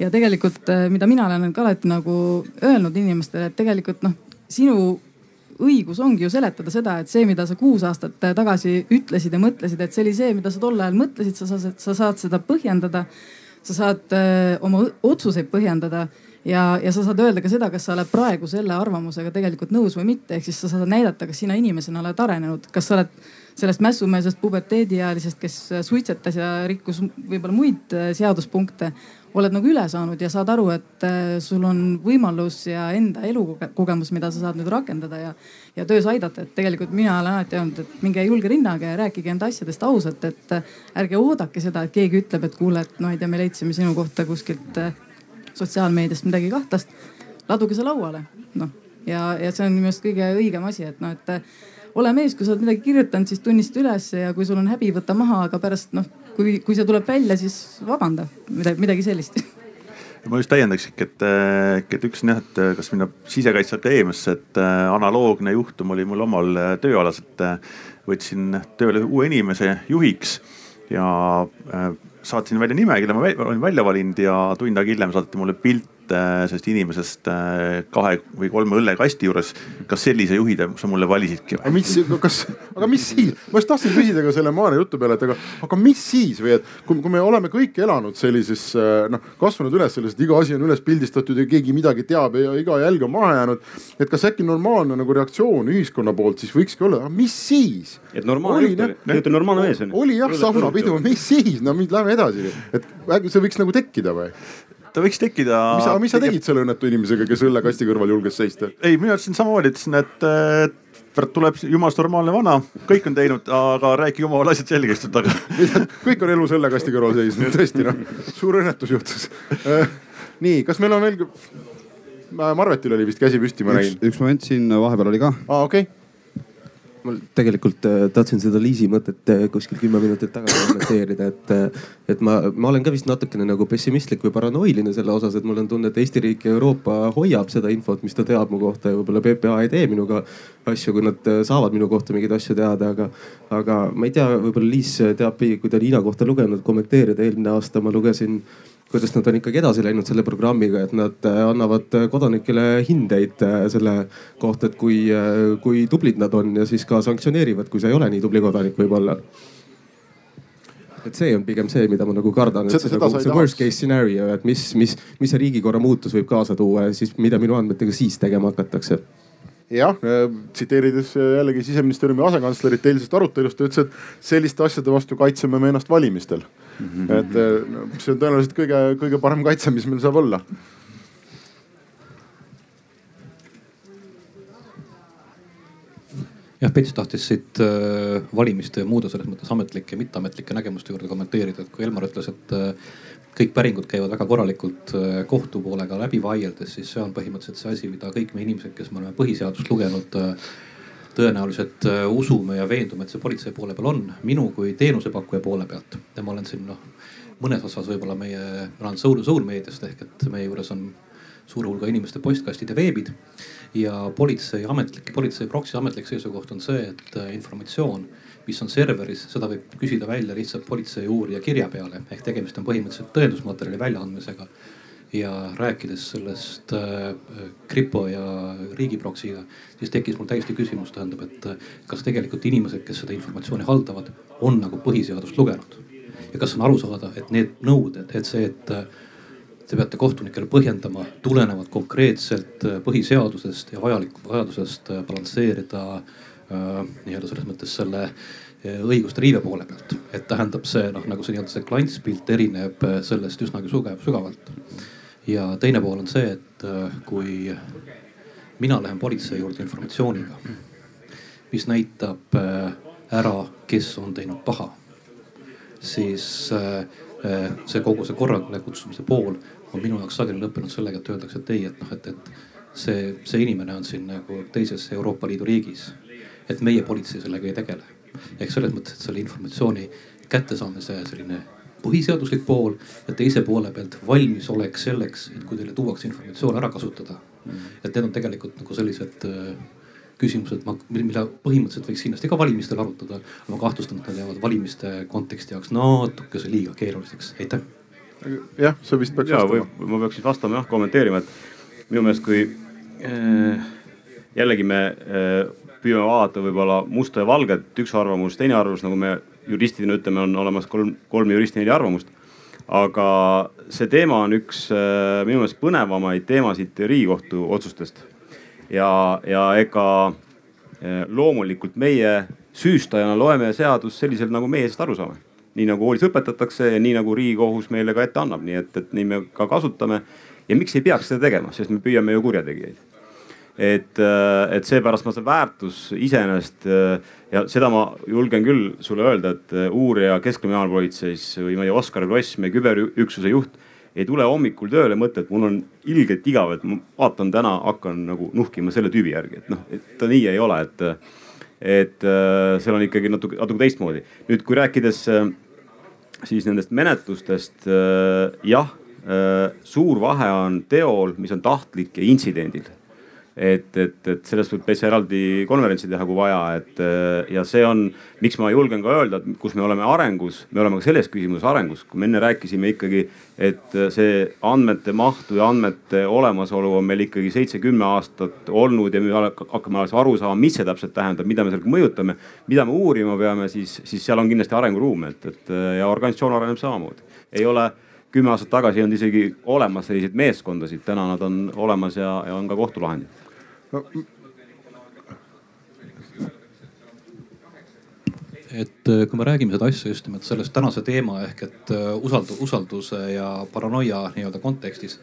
ja tegelikult, äh, mida mina olen ka alati nagu öelnud inimestele, et tegelikult noh, sinu õigus ongi ju seletada seda, et see, mida sa kuus aastat tagasi ütlesid ja mõtlesid, et see oli see, mida sa tol ajal mõtlesid, sa saad, sa saad seda põhjendada. sa saad öö, äh, oma otsuseid põhjendada ja, ja sa saad öelda ka seda, kas sa oled praegu selle arvamusega tegelikult nõus või mitte, ehk siis sa saad näidata, kas sina inimesena oled arenenud, kas sa oled sellest mässumeelsest puberteediealisest, kes suitsetas ja rikkus võib-olla muid äh, seaduspunkte oled nagu üle saanud ja saad aru, et äh, sul on võimalus ja enda elukogemus, mida sa saad nüüd rakendada ja, ja töös aidata. et tegelikult mina olen alati öelnud, et minge julge rinnaga ja rääkige enda asjadest ausalt, et äh, ärge oodake seda, et keegi ütleb, et kuule, et no ei tea, me leidsime sinu kohta kuskilt äh, sotsiaalmeediast midagi kahtlast. laduge see lauale, noh ja, ja see on minu arust kõige õigem asi, et noh, et ole mees, kui sa oled midagi kirjutanud, siis tunnista üles ja kui sul on häbi, võta maha, aga pärast noh, kui, kui see tuleb välja, siis vabanda, midagi, midagi sellist. Ma just täiendaks ikka, et, et üks on jah, et kas minna Sisekaitseakadeemiasse, et äh, analoogne juhtum oli mul omal äh, tööalas, et äh, võtsin tööle uue inimese juhiks ja saatsin välja nimekirja, ma olin välja valinud ja tund aega hiljem saadeti mulle pilt Äh, sellest inimesest äh, kahe või kolme õllekasti juures. kas sellise juhi sa mulle valisidki või? mis, kas, aga mis siis, ma just tahtsin küsida ka selle Maarja jutu peale, et aga, aga mis siis või et kui, kui me oleme kõik elanud sellises äh, noh, kasvanud üles selles, et iga asi on üles pildistatud ja keegi midagi teab ja iga jälg on maha jäänud. et kas äkki normaalne nagu reaktsioon ühiskonna poolt siis võikski olla, aga mis siis? et normaalne juht oli, tegelikult normaalne mees on ju. oli jah, saunapidu, mis siis, no lähme edasi, et äkki see võiks nagu tekkida või? Ta võiks tekkida. mis sa, mis sa tegid selle õnnetu inimesega, kes õllekasti kõrval julges seista? ei, mina ütlesin samamoodi, ütlesin, et kurat tuleb jumalast normaalne vana, kõik on teinud, aga rääkige omavahel asjad selgeks, et aga. *laughs* kõik on elus õllekasti kõrval seisnud, tõesti noh, suur õnnetus juhtus äh, nii, kas meil on veel? Marvetil oli vist käsi püsti, ma nägin. üks moment siin vahepeal oli ka. aa, okei okay ma tegelikult äh, tahtsin seda Liisi mõtet äh, kuskil kümme minutit tagasi kommenteerida, et, äh, et ma, ma olen ka vist natukene nagu pessimistlik või paranoiline selle osas, et mul on tunne, et Eesti riik ja Euroopa hoiab seda infot, mis ta teab mu kohta ja võib-olla PPA ei tee minuga asju, kui nad saavad minu kohta mingeid asju teada, aga, aga ma ei tea, võib-olla Liis teab, kui ta Liina kohta lugenud, kommenteerida. eelmine aasta ma lugesin kuidas nad on ikkagi edasi läinud selle programmiga, et nad äh, annavad äh, kodanikele hindeid äh, selle kohta, et kui, kui tublid nad on ja siis ka sanktsioneerivad, kui sa ei ole nii tubli kodanik võib-olla. Et see on pigem see, mida ma nagu kardan, et see, nagu, see worst case scenario, et mis, mis, mis see riigikorra muutus võib kaasa tuua ja siis mida minu andmetega siis tegema hakatakse. Jah, tsiteerides jällegi siseministeeriumi asekantslerit eilsest arutelust, ta ütles, et selliste asjade vastu kaitseme me ennast valimistel. Et no, see on tõenäoliselt kõige, kõige parem kaitse, mis meil saab olla. jah, Pets tahtis siit äh, valimiste ja muude selles mõttes ametlike ja mitteametlike nägemuste juurde kommenteerida, et kui Elmar ütles, et äh, kõik päringud käivad väga korralikult kohtu poolega läbi vaieldes, siis see on põhimõtteliselt see asi, mida kõik me inimesed, kes me oleme põhiseadust lugenud tõenäoliselt äh, usume ja veendume, et see politsei poole peal on. minu kui teenusepakkuja poole pealt ja ma olen siin noh, mõnes osas võib-olla meie, ma olen soul, soul meediast ehk et meie juures on suure hulga inimeste postkastid ja veebid. ja politsei ametlik, politsei proksi ametlik seisukoht on see, et äh, informatsioon, mis on serveris, seda võib küsida välja lihtsalt politsei uurija kirja peale ehk tegemist on põhimõtteliselt tõendusmaterjali väljaandmisega ja rääkides sellest äh, kripo ja riigiproksiga, siis tekkis mul täiesti küsimus, tähendab, et äh, kas tegelikult inimesed, kes seda informatsiooni haldavad, on nagu põhiseadust lugenud. ja kas on aru saada, et need nõuded, et see, et äh, te peate kohtunikele põhjendama, tulenevad konkreetselt põhiseadusest ja vajalik, vajadusest balansseerida nii-öelda selles mõttes selle õiguste riive poole pealt. et tähendab see noh, nagu see nii-öelda see klantspilt erineb sellest üsnagi sugev, sügavalt ja teine pool on see, et äh, kui mina lähen politsei juurde informatsiooniga, mis näitab äh, ära, kes on teinud paha, siis äh, see kogu see korrale kutsumise pool on minu jaoks sageli lõppenud sellega, et öeldakse, et ei, et noh, et, et see, see inimene on siin nagu teises Euroopa Liidu riigis. et meie politsei sellega ei tegele. ehk selles mõttes, et selle informatsiooni kättesaamise selline põhiseaduslik pool ja teise poole pealt valmisolek selleks, et kui teile tuuakse informatsioon ära kasutada. et need on tegelikult nagu sellised äh, küsimused, mida põhimõtteliselt võiks kindlasti ka valimistel arutada. aga ma kahtlustan, et nad jäävad valimiste konteksti jaoks natukese liiga keeruliseks, aitäh. jah, sa vist peaks ja, vastama. ma peaks siis vastama jah, kommenteerima, et minu meelest, kui äh, jällegi me äh, püüame vaadata võib-olla musta ja valget, üks arvamus, teine arvamus, nagu me juristina ütleme, on olemas kolm, kolm juristi, neli arvamust. aga see teema on üks äh, minu meelest põnevamaid teemasid Riigikohtu otsustest. ja, ja ega äh, loomulikult meie süüstajana loeme seadust selliselt, nagu meie sellest aru saame. nii nagu koolis õpetatakse ja nii nagu Riigikohus meile ka ette annab, nii et, et nii me ka kasutame. ja miks ei peaks seda tegema, sest me püüame ju kurjategijaid et, äh, et seepärast ma see väärtus iseenesest äh, ja seda ma julgen küll sulle öelda, et äh, uurija Keskkriminaalpolitseis või ma ei tea, Oskar Kross, meie küberüksuse juht ei tule hommikul tööle mõtte, et mul on ilgelt igav, et ma vaatan täna, hakkan nagu nuhkima selle tüübi järgi, et noh, et ta nii ei ole, et, et seal on ikkagi natuke, natuke teistmoodi. nüüd, kui rääkides siis nendest menetlustest, jah, suur vahe on teol, mis on tahtlik ja intsidendil et, et, et sellest võib täitsa eraldi konverentsi teha, kui vaja, et ja see on, miks ma julgen ka öelda, et kus me oleme arengus, me oleme ka selles küsimuses arengus, kui me enne rääkisime ikkagi, et see andmete mahtu ja andmete olemasolu on meil ikkagi seitse-kümme aastat olnud ja me hakkame alles aru saama, mis see täpselt tähendab, mida me sellega mõjutame, mida me uurima peame, siis, siis seal on kindlasti arenguruumi, et, et ja organisatsioon areneb samamoodi. ei ole kümme aastat tagasi ei olnud isegi olemas selliseid meeskondasid, täna nad on olemas ja, ja on ka kohtulahendid. No et äh, kui me räägime seda asja just nimelt sellest tänase teema ehk et äh, usaldu, usalduse ja paranoia nii-öelda kontekstis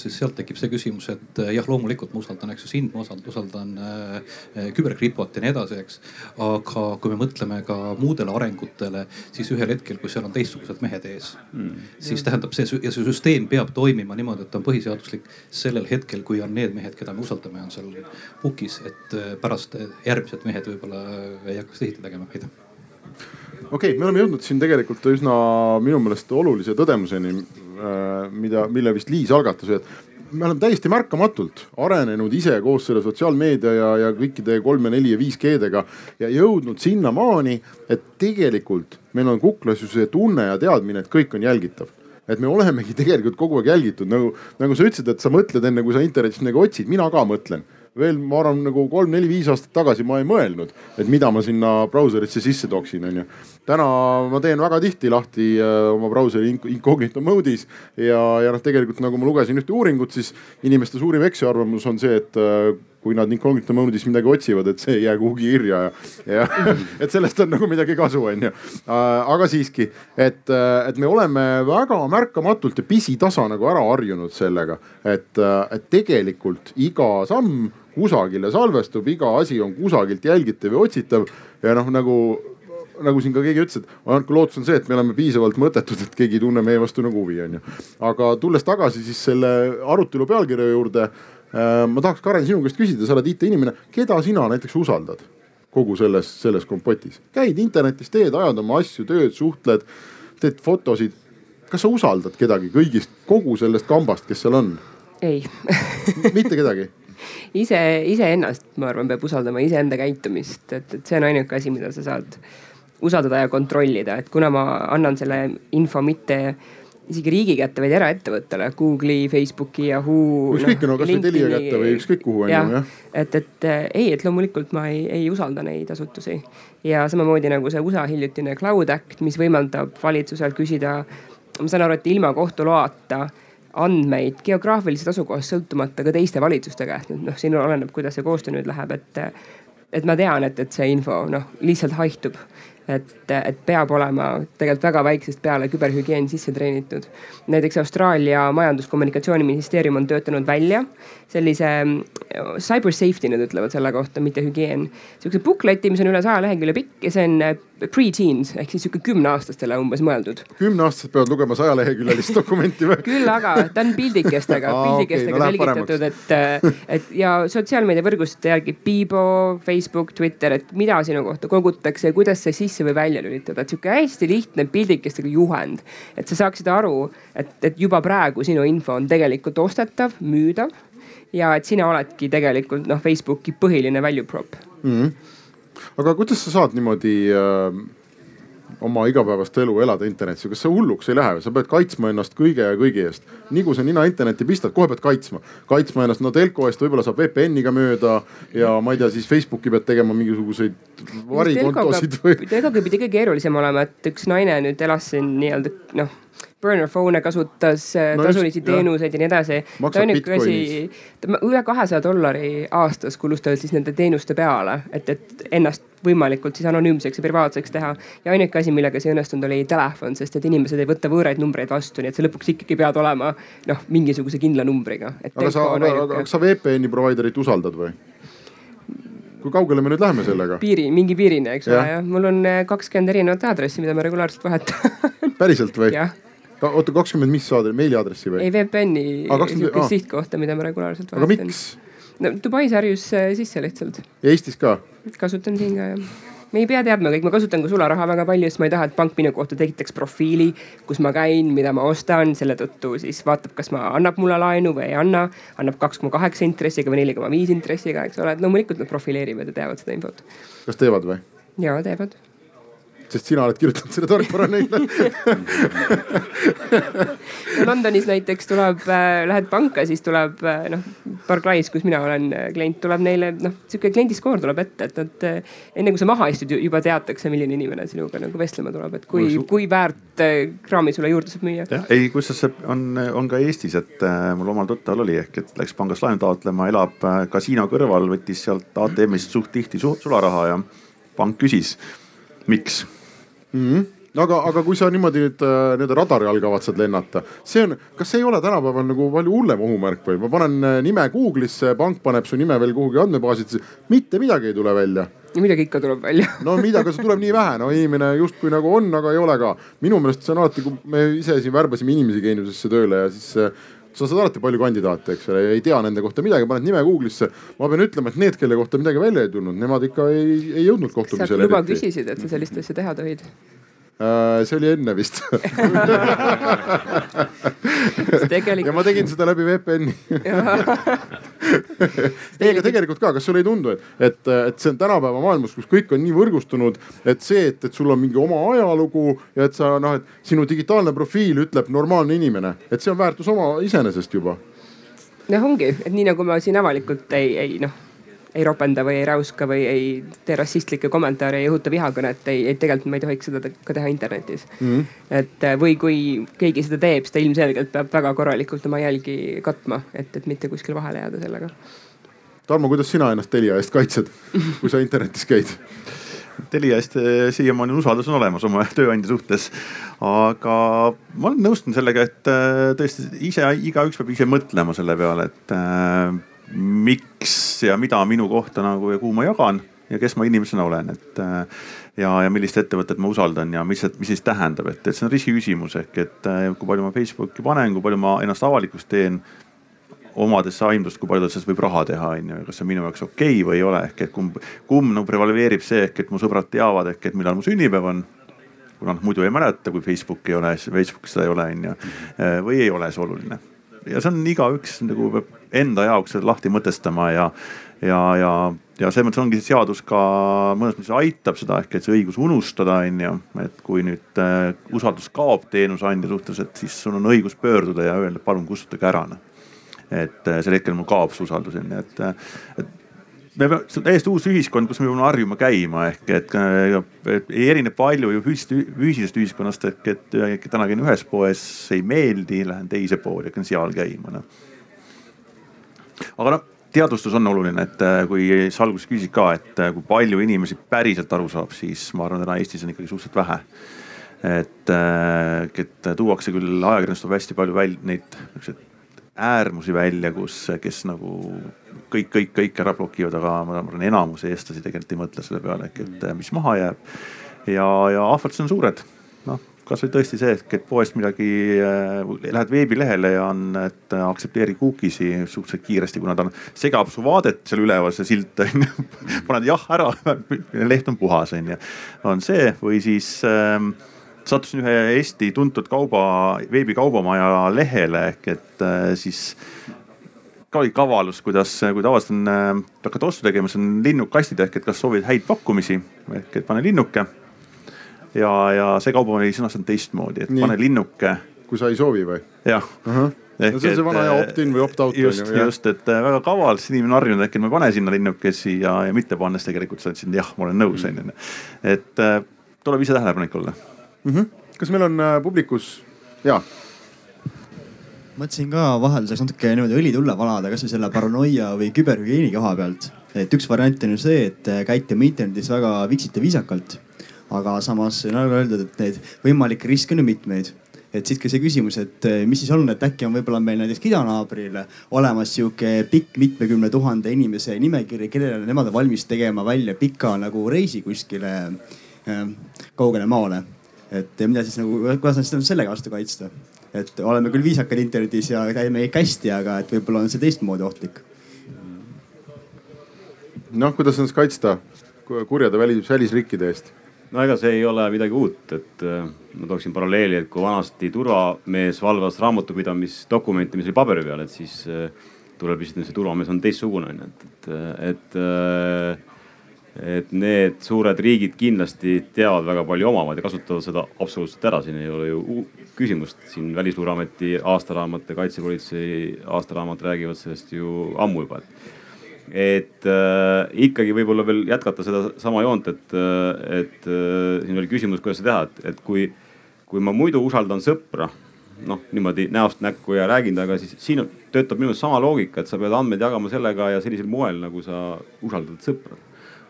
siis sealt tekib see küsimus, et äh, jah, loomulikult ma usaldan, eks ju sind, ma usaldan, usaldan äh, küberkriptot ja nii edasi, eks. aga kui me mõtleme ka muudele arengutele, siis ühel hetkel, kui seal on teistsugused mehed ees mm., siis tähendab see ja see süsteem peab toimima niimoodi, et ta on põhiseaduslik sellel hetkel, kui on need mehed, keda me usaldame, on seal pukis, et pärast järgmised mehed võib-olla ei hakkaks teisiti tegema, aitäh okei okay,, me oleme jõudnud siin tegelikult üsna minu meelest olulise tõdemuseni Äh, mida, mille vist Liis algatas, et me oleme täiesti märkamatult arenenud ise koos selle sotsiaalmeedia ja, ja kõikide kolme, neli ja 5G-dega ja jõudnud sinnamaani, et tegelikult meil on kuklas ju see tunne ja teadmine, et kõik on jälgitav. Et me olemegi tegelikult kogu aeg jälgitud, nagu, nagu sa ütlesid, et sa mõtled enne, kui sa internetist midagi otsid, mina ka mõtlen veel ma arvan nagu kolm-neli-viis aastat tagasi ma ei mõelnud, et mida ma sinna brauserisse sisse tooksin, onju. täna ma teen väga tihti lahti äh, oma brauseri incognito mode'is ja, ja noh, tegelikult nagu ma lugesin ühte uuringut, siis inimeste suurim eksiarvamus on see, et äh, kui nad incognito mode'is midagi otsivad, et see ei jää kuhugi kirja ja, ja *laughs* et sellest on nagu midagi kasu, onju. Äh, aga siiski, et, et me oleme väga märkamatult ja pisitasa nagu ära harjunud sellega, et, et tegelikult iga samm kusagile salvestub, iga asi on kusagilt jälgitav ja otsitav ja noh, nagu nagu siin ka keegi ütles, et ainuke lootus on see, et me oleme piisavalt mõttetud, et keegi ei tunne meie vastu nagu huvi, onju. aga tulles tagasi siis selle arutelu pealkirja juurde Äh, ma tahaks, Karen, sinu käest küsida, sa oled IT-inimene, keda sina näiteks usaldad kogu selles, selles kompotis? käid internetis, teed, ajad oma asju, tööd, suhtled, teed fotosid. kas sa usaldad kedagi kõigist, kogu sellest kambast, kes seal on? ei mitte kedagi? Ise, iseennast, ma arvan, peab usaldama, iseenda käitumist, et, et see on ainuke asi, mida sa saad usaldada ja kontrollida, et kuna ma annan selle info mitte isegi riigi kätte, vaid eraettevõttele, Google'i, Facebooki, Yahoo. ükskõik no,, kasvõi Telia kätte või ükskõik kuhu on ju jah. et, et ei, et loomulikult ma ei, ei usalda neid asutusi ja samamoodi nagu see USA hiljutine Cloud Act, mis võimaldab valitsusel küsida, ma saan aru, et ilma kohtu loata andmeid geograafilisest asukohast sõltumata ka teiste valitsuste käest, noh, siin oleneb, kuidas see koostöö nüüd läheb, et et ma tean, et, et see info noh, lihtsalt haihtub et, et peab olema tegelikult väga väiksest peale küberhügieen sisse treenitud. näiteks Austraalia majandus-kommunikatsiooniministeerium on töötanud välja sellise cyber safety, nad ütlevad selle kohta, mitte hügieen. sihukese bookleti, mis on üle saja lehekülje pikk ja see on äh, pre-teens ehk siis sihuke kümneaastastele umbes mõeldud. kümneaastased peavad lugema sajaleheküljelist dokumenti või? *laughs* küll aga, ta on pildikestega *laughs* pildikestega okay, no selgitatud, et, äh, et ja sotsiaalmeediavõrgustiku järgi Bibo, Facebook, Twitter, et mida sinu kohta kogutakse ja kuidas see sisse või välja lülitada, et sihuke hästi lihtne pildikestega juhend. et sa saaksid aru, et, et juba praegu sinu info on tegelikult ostetav, müüdav ja et sina oledki tegelikult noh, Facebooki põhiline value prop mm. -hmm. aga kuidas sa saad niimoodi äh, oma igapäevast elu elada internetis, kas sa hulluks ei lähe, sa pead kaitsma ennast kõige ja kõigi eest. nii kui sa nina internetti pistad, kohe pead kaitsma, kaitsma ennast, no telko eest võib-olla saab VPN-iga mööda ja ma ei tea, siis Facebooki pead tegema mingisuguseid varikontosid või. telkoga pidi kõige keerulisem olema, et üks naine nüüd elas siin nii-öelda noh burner phone'e kasutas äh, no, tasulisi teenuseid ja nii edasi. ta ainuke asi, üle kahesaja dollari aastas kulus tal siis nende teenuste peale, et, et ennast võimalikult siis anonüümseks ja privaatseks teha. ja ainuke asi, millega see õnnestunud, oli telefon, sest et inimesed ei võta võõraid numbreid vastu, nii et sa lõpuks ikkagi pead olema noh, mingisuguse kindla numbriga. aga sa, aga, aga kas sa VPN-i provider'it usaldad või? kui kaugele me nüüd läheme sellega? piiri, mingi piirini, eks ole, jah. mul on äh, kakskümmend erinevat aadressi, mida ma regulaarselt vahetan päriselt või? *laughs* jah oota, kakskümmend mis saad, meiliaadressi või? ei, VPN-i sihukest ah. sihtkohta, mida ma regulaarselt vahetan. aga miks? no Dubais harjus äh, sisse lihtsalt. ja Eestis ka? kasutan siin ka jah me ei pea teadma kõik, ma kasutan ka sularaha väga palju, sest ma ei taha, et pank minu kohta tekitaks profiili, kus ma käin, mida ma ostan, selle tõttu siis vaatab, kas ma, annab mulle laenu või ei anna. annab kaks koma kaheksa intressiga või neli koma viis intressiga, eks ole, et loomulikult nad profileerivad ja teavad seda infot. kas teevad või? ja teevad sest sina oled kirjutanud selle tarkvara neile *laughs* Londonis näiteks tuleb äh,, lähed panka, siis tuleb äh, noh, Barclays, kus mina olen äh, klient, tuleb neile noh, sihuke kliendiskoor tuleb ette, et nad äh, enne kui sa maha istud, juba teatakse, milline inimene sinuga nagu vestlema tuleb, et kui, kui väärt äh, kraami sulle juurde saab müüa. ei, kusjuures see on, on ka Eestis, et äh, mul omal tuttaval oli ehk, et läks pangast laenu taotlema, elab kasiino kõrval, võttis sealt ATM-ist suht tihti sularaha ja pank küsis miks mm. -hmm aga, aga kui sa niimoodi nüüd äh, nii-öelda radari all kavatsed lennata, see on, kas see ei ole tänapäeval nagu palju hullem ohumärk või ma panen äh, nime Google'isse, pank paneb su nime veel kuhugi andmebaasidesse, mitte midagi ei tule välja midagi ikka tuleb välja *laughs* no mida, aga see tuleb nii vähe, no inimene justkui nagu on, aga ei ole ka. minu meelest see on alati, kui me ise siin värbasime inimesi geeniusesse tööle ja siis äh, sa saad alati palju kandidaate, eks ole, ei tea nende kohta midagi, paned nime Google'isse. ma pean ütlema, et need, kelle kohta midagi välja ei tulnud, nemad ikka ei, ei jõudnud kohtumisele. luba küsisid, et sa sellist asja teha tohid see oli enne vist. *laughs* Tegelikult... ja ma tegin seda läbi VPN-i *laughs* ei, aga tegelikult ka, kas sulle ei tundu, et, et, et see on tänapäeva maailmas, kus kõik on nii võrgustunud, et see, et, et sul on mingi oma ajalugu ja et sa noh, et sinu digitaalne profiil ütleb normaalne inimene, et see on väärtus oma iseenesest juba. noh, ongi, et nii nagu ma siin avalikult ei, ei noh ei ropenda või ei räuska või ei tee rassistlikke kommentaare, ei õhuta vihakõnet, ei, ei tegelikult ma ei tohiks seda ka teha internetis mm. -hmm. et äh, või kui keegi seda teeb, siis ta ilmselgelt peab väga korralikult oma jälgi katma, et, et mitte kuskile vahele jääda sellega. Tarmo, kuidas sina ennast Telia eest kaitsed, kui sa internetis käid? Telia eest äh, siiamaani usaldus on olemas oma tööandja suhtes. aga ma olen nõustunud sellega, et äh, tõesti ise igaüks peab ise mõtlema selle peale, et miks ja mida minu kohta nagu ja kuhu ma jagan ja kes ma inimesena olen, et äh, ja, ja millist ettevõtet ma usaldan ja mis, mis siis tähendab, et, et see on riskiküsimus ehk et äh, kui palju ma Facebooki panen, kui palju ma ennast avalikuks teen omades aimdust, kui palju sellest võib raha teha, on ju, kas see on minu jaoks okei okay või ei ole, ehk et kumb, kumb nagu prevaleerib see ehk et mu sõbrad teavad ehk et millal mu sünnipäev on. kuna noh muidu ei mäleta, kui Facebooki ei ole, Facebookis seda ei ole, on ju, äh, või ei ole see oluline ja see on igaüks nagu peab enda jaoks lahti mõtestama ja, ja, ja, ja selles mõttes ongi see seadus ka mõnes mõttes aitab seda ehk et see õigus unustada, on ju. et kui nüüd äh, usaldus kaob teenuseandja suhtes, et siis sul on õigus pöörduda ja öelda, palun kustutage ära noh. et äh, sel hetkel mul kaob see usaldus on ju, et, äh, et me peame, see on täiesti uus ühiskond, kus me peame harjuma käima ehk et, et ei erine palju ju füüsist, füüsilisest ühiskonnast ehk et, et täna käin ühes poes, ei meeldi, lähen teise pooli, hakkan seal käima noh. Aga noh, teadvustus on oluline, et äh, kui sa alguses küsisid ka, et äh, kui palju inimesi päriselt aru saab, siis ma arvan, täna Eestis on ikkagi suhteliselt vähe et, äh, et tuuakse küll, ajakirjandus toob hästi palju välja neid niisuguseid äärmusi välja, kus, kes nagu kõik, kõik, kõik ära blokivad, aga ma arvan, enamus eestlasi tegelikult ei mõtle selle peale, et mis maha jääb. ja, ja ahvatlused on suured, noh kasvõi tõesti see, et poest midagi äh,, lähed veebilehele ja on, et aktsepteeri cookies'i suhteliselt kiiresti, kuna ta segab su vaadet seal üleval, see silt *laughs* on ju. paned jah ära, *laughs* leht on puhas, on ju. on see või siis äh, sattusin ühe Eesti tuntud kauba, veebikaubamaja lehele ehk et äh, siis ka oli kavalus, kuidas, kui tavaliselt on äh,, hakkad ostu tegema, siis on linnukastid ehk et kas soovid häid pakkumisi ehk et pane linnuke. Ja, ja see kaubamaja oli sõnastanud teistmoodi, et Nii. pane linnuke. kui sa ei soovi või? jah uh. -huh. Ehk, no see on see vana hea äh, opt-in või opt-out. just, just, et äh, väga kaval, siis inimene on harjunud, äkki ma ei pane sinna linnukesi ja, ja mitte pannes tegelikult sa ütlesid jah, ma olen nõus, mm. onju. et äh, tuleb ise tähelepanelik olla mm. -hmm. kas meil on äh, publikus, jaa mõtlesin ka vahelduseks natuke niimoodi õli tulle valada, kasvõi selle paranoia või küberhügieeni koha pealt. et üks variant on ju see, et käite oma internetis väga viksite viisakalt. Aga samas nagu öeldud, et neid võimalikke riske on ju mitmeid et siit ka see küsimus, et mis siis on, et äkki on võib-olla meil näiteks idanaabril olemas sihuke pikk mitmekümne tuhande inimese nimekiri, kellele nemad on valmis tegema välja pika nagu reisi kuskile äh, kaugele maale. et mida siis nagu, kuidas nad sellega vastu kaitsta? et oleme küll viisakad internetis ja käime kõik hästi, aga et võib-olla on see teistmoodi ohtlik. noh, kuidas ennast kaitsta kurjade välis, välisriikide eest? No ega see ei ole midagi uut, et äh, ma tooksin paralleeli, et kui vanasti turvamees valvas raamatupidamisdokumenti, mis oli paberi peal, et siis äh, tuleb lihtsalt, see turvamees on teistsugune onju, et, et, et äh, et need suured riigid kindlasti teavad väga palju omavad ja kasutavad seda absoluutselt ära, siin ei ole ju küsimust. siin Välisluureameti aastaraamat ja Kaitsepolitsei aastaraamat räägivad sellest ju ammu juba, et et äh, ikkagi võib-olla veel jätkata sedasama joont, et, äh, et äh, siin oli küsimus, kuidas seda teha, et, et kui, kui ma muidu usaldan sõpra, noh niimoodi näost näkku ja räägin temaga, siis siin töötab minu meelest sama loogika, et sa pead andmeid jagama sellega ja sellisel moel, nagu sa usaldad sõpra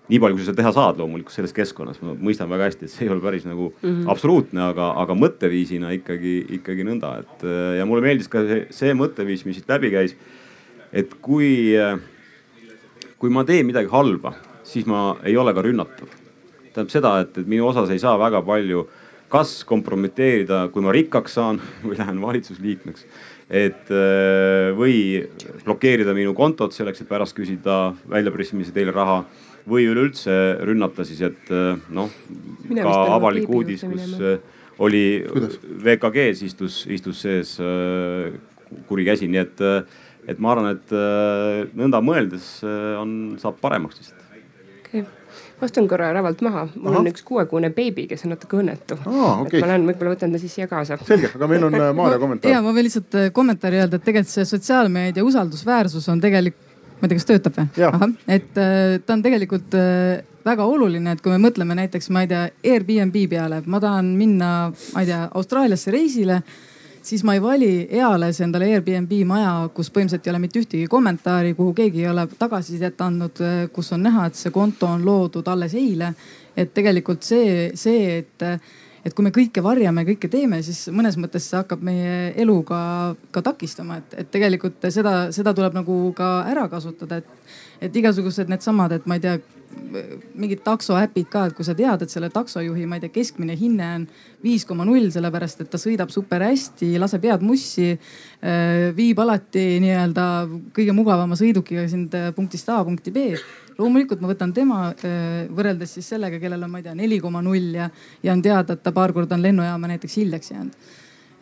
nii palju, kui sa seda teha saad loomulikult selles keskkonnas, ma mõistan väga hästi, et see ei ole päris nagu mm -hmm. absoluutne, aga, aga mõtteviisina ikkagi, ikkagi nõnda, et ja mulle meeldis ka see, see mõtteviis, mis siit läbi käis. et kui, kui ma teen midagi halba, siis ma ei ole ka rünnatav. tähendab seda, et, et minu osas ei saa väga palju kas kompromiteerida, kui ma rikkaks saan *laughs* või lähen valitsusliikmeks et või blokeerida minu kontot selleks, et pärast küsida väljapressimise teel raha või üleüldse rünnata siis, et äh, noh, ka avalik uudis, kus äh, oli VKG-s istus, istus sees äh, kuri käsi, nii et, et ma arvan, et nõnda mõeldes on, saab paremaks lihtsalt okay astun korra ravalt maha, mul Aha. on üks kuuekuune beebi, kes on natuke õnnetu ah,. Okay. ma lähen, võib-olla võtan ta siis siia kaasa. selge, aga meil on Maarja kommentaar. ja ma võin lihtsalt kommentaari öelda, et tegelikult see sotsiaalmeedia usaldusväärsus on tegelikult ma ei tea, kas töötab või? et äh, ta on tegelikult äh, väga oluline, et kui me mõtleme näiteks, ma ei tea, Airbnb peale, et ma tahan minna, ma ei tea, Austraaliasse reisile siis ma ei vali eales endale Airbnb maja, kus põhimõtteliselt ei ole mitte ühtegi kommentaari, kuhu keegi ei ole tagasisidet andnud, äh, kus on näha, et see konto on loodud alles eile. et tegelikult see, see, et et kui me kõike varjame, kõike teeme, siis mõnes mõttes see hakkab meie elu ka, ka takistama, et, et tegelikult seda, seda tuleb nagu ka ära kasutada, et, et igasugused needsamad, et ma ei tea, mingid taksoäpid ka, et kui sa tead, et selle taksojuhi, ma ei tea, keskmine hinne on viis koma null, sellepärast et ta sõidab super hästi, laseb head mussi, viib alati nii-öelda kõige mugavama sõidukiga sind punktist A punkti B loomulikult ma võtan tema äh, võrreldes siis sellega, kellel on, ma ei tea, neli koma null ja, ja on teada, et ta paar korda on lennujaama näiteks hiljaks jäänud.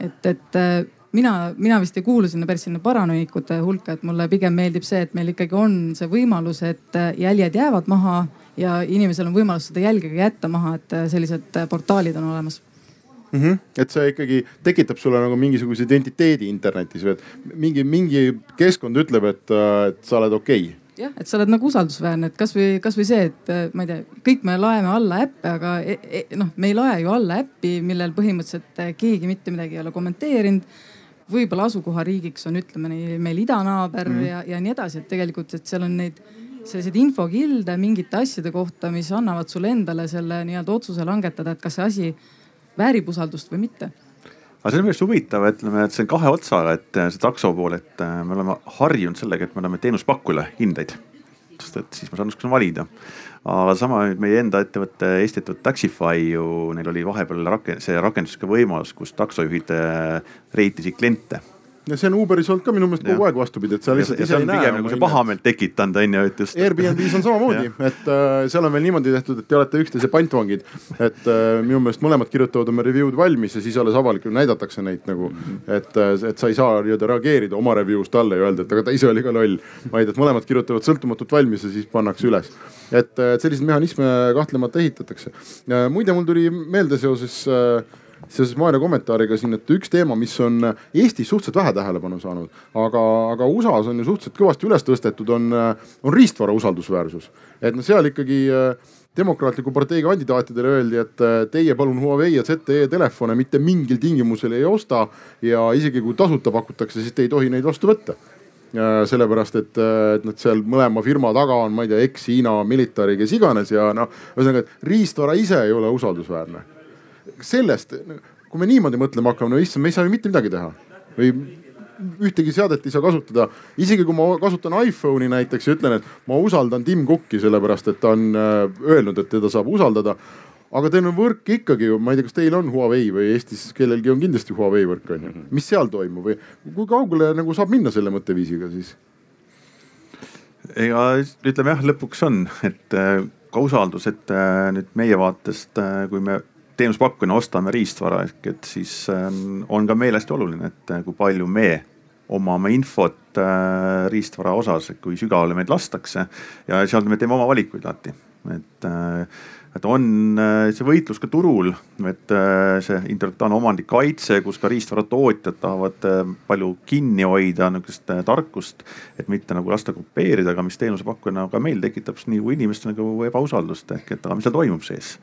et, et äh, mina, mina vist ei kuulu sinna päris sinna paranoikute hulka, et mulle pigem meeldib see, et meil ikkagi on see võimalus, et äh, jäljed jäävad maha ja inimesel on võimalus seda jälge ka jätta maha, et sellised portaalid on olemas mm. -hmm. et see ikkagi tekitab sulle nagu mingisuguse identiteedi internetis või et mingi, mingi keskkond ütleb, et, et sa oled okei okay jah, et sa oled nagu usaldusväärne, et kasvõi, kasvõi see, et äh, ma ei tea, kõik me laeme alla äppe, aga e, e, noh, me ei lae ju alla äppi, millel põhimõtteliselt äh, keegi mitte midagi ei ole kommenteerinud. Võib-olla asukohariigiks on, ütleme meil idanaaber mm. ja, ja nii edasi, et tegelikult, et seal on neid selliseid infokilde mingite asjade kohta, mis annavad sulle endale selle nii-öelda otsuse langetada, et kas see asi väärib usaldust või mitte aga see on arust huvitav, ütleme, et see on kahe otsaga, et äh, see takso pool, et äh, me oleme harjunud sellega, et me oleme teenuspakkujale hindeid. sest et siis ma saan oskan valida. Aga sama meie enda ettevõte, Eesti ettevõte Taxify ju, neil oli vahepeal rak-, see rakendus ka võimalus, kus taksojuhid äh, reitisid kliente ja see on Uberis olnud ka minu meelest kogu aeg vastupidi, et sa lihtsalt ise ei näe. pigem nagu see pahameelt tekitanud on ju, et just. Airbnb-s on samamoodi et äh, seal on veel niimoodi tehtud, et te olete üksteise pantvangid. et äh, minu meelest mõlemad kirjutavad oma review'd valmis ja siis alles avalikult näidatakse neid nagu. et, äh, et sa ei saa nii-öelda reageerida oma review's talle ja öelda, et aga ta ise oli ka loll. vaid et mõlemad kirjutavad sõltumatult valmis ja siis pannakse üles. et, et selliseid mehhanisme kahtlemata ehitatakse. muide, mul tuli meelde seoses äh, seoses Maarja kommentaariga siin, et üks teema, mis on Eestis suhteliselt vähe tähelepanu saanud, aga, aga USA-s on ju suhteliselt kõvasti üles tõstetud, on, on riistvara usaldusväärsus. et noh, seal ikkagi äh, demokraatliku partei kandidaatidele öeldi, et äh, teie palun Huawei ja ZTE telefone mitte mingil tingimusel ei osta ja isegi kui tasuta pakutakse, siis te ei tohi neid vastu võtta sellepärast et, äh, et nad seal mõlema firma taga on, ma ei tea, eks-Hiina military, kes iganes ja noh, ühesõnaga, et riistvara ise ei ole usaldusväärne sellest, kui me niimoodi mõtlema hakkame, no issand, me ei saa ju mitte midagi teha või ühtegi seadet ei saa kasutada. isegi kui ma kasutan iPhone'i näiteks ja ütlen, et ma usaldan Tim Cooki sellepärast, et ta on äh, öelnud, et teda saab usaldada. aga teil on võrk ikkagi ju, ma ei tea, kas teil on Huawei või Eestis kellelgi on kindlasti Huawei võrk on ju. Mis seal toimub või kui kaugele nagu saab minna selle mõtteviisiga siis? ega ütleme jah, lõpuks on, et äh, ka usaldus, et äh, nüüd meie vaatest, kui me teenusepakkujana ostame riistvara ehk et siis ähm, on ka meile hästi oluline, et äh, kui palju me omame infot äh, riistvara osas, kui sügavale meid lastakse ja seal me teeme oma valikuid alati, et äh, et on äh, see võitlus ka turul, et äh, see intellektuaalne omandi kaitse, kus ka riistvaratootjad tahavad äh, palju kinni hoida nihukest tarkust, et mitte nagu lasta kopeerida, aga mis teenusepakkujana ka meil tekitab nii inimestel nagu ebausaldust ehk et aga mis seal toimub sees.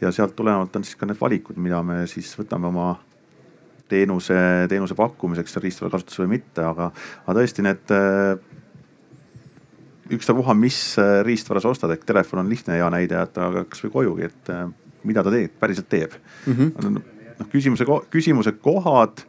ja sealt tulenevalt on siis ka need valikud, mida me siis võtame oma teenuse, teenuse pakkumiseks riistvara kasutusse või mitte, aga, aga tõesti need ükstapuha, mis äh, riistvara sa ostad, ehk telefon on lihtne hea näide, et aga kasvõi kojugi, et äh, mida ta teeb, päriselt teeb mm. -hmm. noh, küsimuse, küsimuse kohad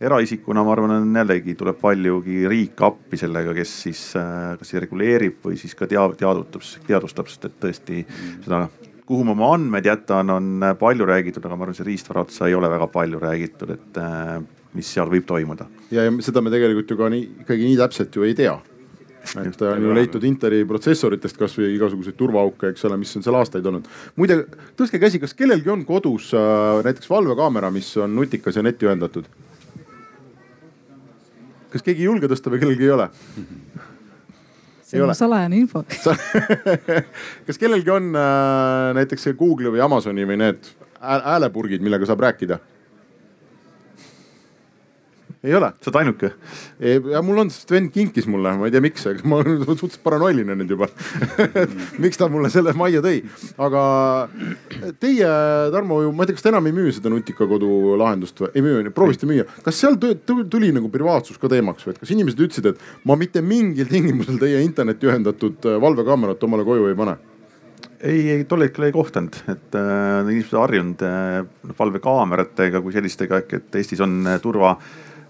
eraisikuna ma arvan, on jällegi tuleb paljugi riik appi sellega, kes siis kas siis reguleerib või siis ka tea-, teadutab, teadvustab, sest et tõesti seda kuhu ma oma andmed jätan, on palju räägitud, aga ma arvan, see riistvara otsa ei ole väga palju räägitud, et mis seal võib toimuda. ja, ja seda me tegelikult ju ka nii, ikkagi nii täpselt ju ei tea et on ju leitud Interi protsessoritest kasvõi igasuguseid turvaauke, eks ole, mis on seal aastaid olnud. muide, tõstke käsi, kas kellelgi on kodus äh, näiteks valvekaamera, mis on nutikas ja netti ühendatud? kas keegi ei julge tõsta või kellelgi ei ole? see on salajane info *laughs* kas kellelgi on äh, näiteks Google'i või Amazoni või need häälepurgid, millega saab rääkida? Ei ole? sa oled ainuke? ja mul on, sest vend kinkis mulle, ma ei tea, miks, aga ma olen *laughs* suhteliselt paranoiline nüüd juba *laughs* miks ta mulle selle majja tõi, aga teie, Tarmo ma ei tea, kas te enam ei müü seda nutika kodu lahendust või ei müü, proovisite müüa. kas seal tuli nagu privaatsus ka teemaks või, et kas inimesed ütlesid, et ma mitte mingil tingimusel teie internetti ühendatud äh, valvekaamerat omale koju ei pane? ei, ei tol hetkel ei kohtunud, et äh, inimesed harjunud äh, valvekaameratega kui sellistega ehk et Eestis on äh, turva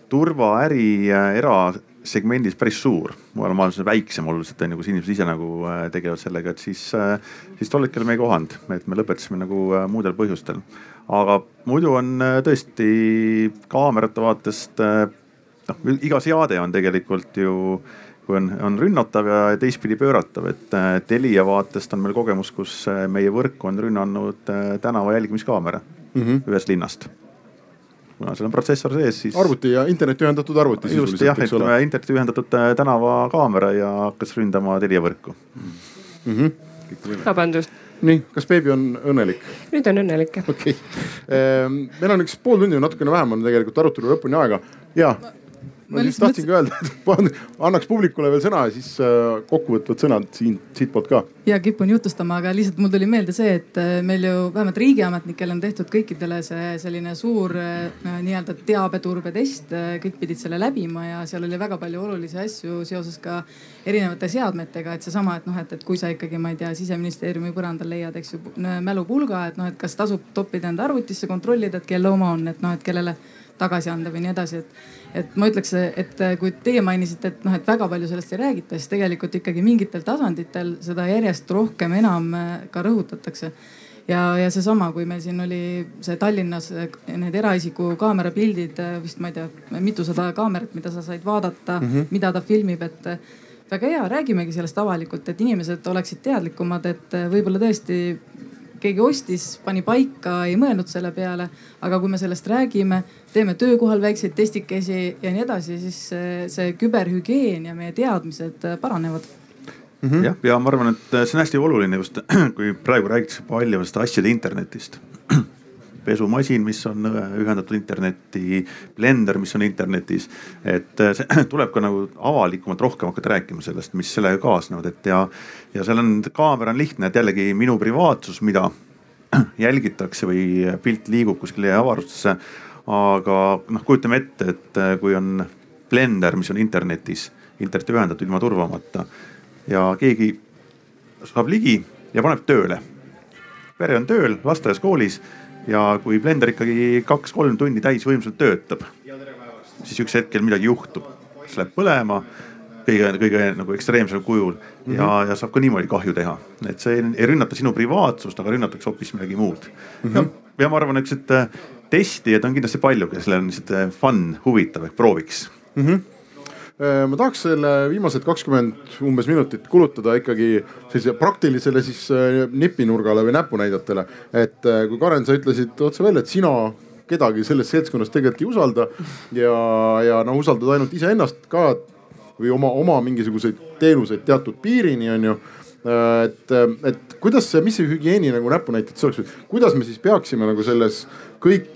turvaäri erasegmendis päris suur. mujal maailmas on väiksem oluliselt on ju, kus inimesed ise nagu äh, tegelevad sellega, et siis, äh, siis tol hetkel me ei kohanud, et me lõpetasime nagu äh, muudel põhjustel. aga muidu on tõesti kaamerate vaatest, noh iga seade on tegelikult ju kui on, on rünnatav ja teistpidi pööratav, et Telia vaatest on meil kogemus, kus meie võrku on rünnanud tänava jälgimiskaamera mm -hmm. ühest linnast kuna seal on protsessor sees, siis. arvuti ja interneti ühendatud arvuti. just jah, ütleme interneti ühendatud äh, tänavakaamera ja hakkas ründama Telia võrku mm. -hmm. vabandust nii, kas beebi on õnnelik? nüüd on õnnelik jah. okei okay., ehm, meil on üks pool tundi või natukene vähem on tegelikult arutelu lõpuni aega ja ma just tahtsingi öelda, et *laughs* annaks publikule veel sõna ja siis äh, kokkuvõtvad sõnad siin, siitpoolt ka. ja kipun jutustama, aga lihtsalt mul tuli meelde see, et äh, meil ju vähemalt riigiametnikel on tehtud kõikidele see selline suur äh, nii-öelda teabeturbetest. kõik pidid selle läbima ja seal oli väga palju olulisi asju seoses ka erinevate seadmetega, et seesama, et noh, et, et kui sa ikkagi, ma ei tea, siseministeeriumi põrandal leiad, eks ju mälupulga, et noh, et kas tasub toppida enda arvutisse, kontrollida, et kelle oma on, et noh, et kellele tagasi anda või nii edasi, et et ma ütleks, et kui teie mainisite, et noh, et väga palju sellest ei räägita, siis tegelikult ikkagi mingitel tasanditel seda järjest rohkem enam äh, ka rõhutatakse ja, ja seesama, kui meil siin oli see Tallinnas äh, need eraisiku kaamerapildid, äh, vist ma ei tea, mitusada kaamerat, mida sa said vaadata mm, -hmm. mida ta filmib, et väga hea, räägimegi sellest avalikult, et inimesed oleksid teadlikumad, et võib-olla tõesti keegi ostis, pani paika, ei mõelnud selle peale. aga kui me sellest räägime, teeme töökohal väikseid testikesi ja nii edasi, siis see, see küberhügieen ja meie teadmised paranevad mm. -hmm. jah, ja ma arvan, et see on hästi oluline just, *clears throat* kui praegu räägitakse palju sellest asjade internetist *clears throat* pesumasin, mis on äh, ühendatud internetti, blender, mis on internetis. et äh, see *clears throat* tuleb ka nagu avalikumalt rohkem hakata rääkima sellest, mis sellega kaasnevad, et ja, ja seal on, kaamera on lihtne, et jällegi minu privaatsus, mida *clears throat* jälgitakse või pilt liigub kuskile avarustesse. aga noh, kujutame ette, et äh, kui on blender, mis on internetis, internetti ühendatud ilma turvamata ja keegi saab ligi ja paneb tööle. pere on tööl, lasteaias, koolis ja kui blender ikkagi kaks-kolm tundi täisvõimsalt töötab, siis üks hetkel midagi juhtub, see läheb põlema kõige, kõige nagu ekstreemsel kujul mm -hmm. ja, ja saab ka niimoodi kahju teha. et see ei, rünnata sinu privaatsust, aga rünnatakse hoopis midagi muud mm. -hmm. ja, ja ma arvan, eks, et testijaid on kindlasti palju, kellel on lihtsalt äh, fun, huvitav ehk prooviks mm. -hmm ma tahaks selle viimased kakskümmend umbes minutit kulutada ikkagi sellise praktilisele siis äh, nipinurgale või näpunäidetele. et äh, kui Karen, sa ütlesid otse välja, et sina kedagi sellest seltskonnast tegelikult ei usalda ja, ja noh, usaldad ainult iseennast ka või oma, oma mingisuguseid teenuseid teatud piirini, on ju et, et kuidas see, mis see hügieeni nagu näpunäited see oleks, kuidas me siis peaksime nagu selles kõik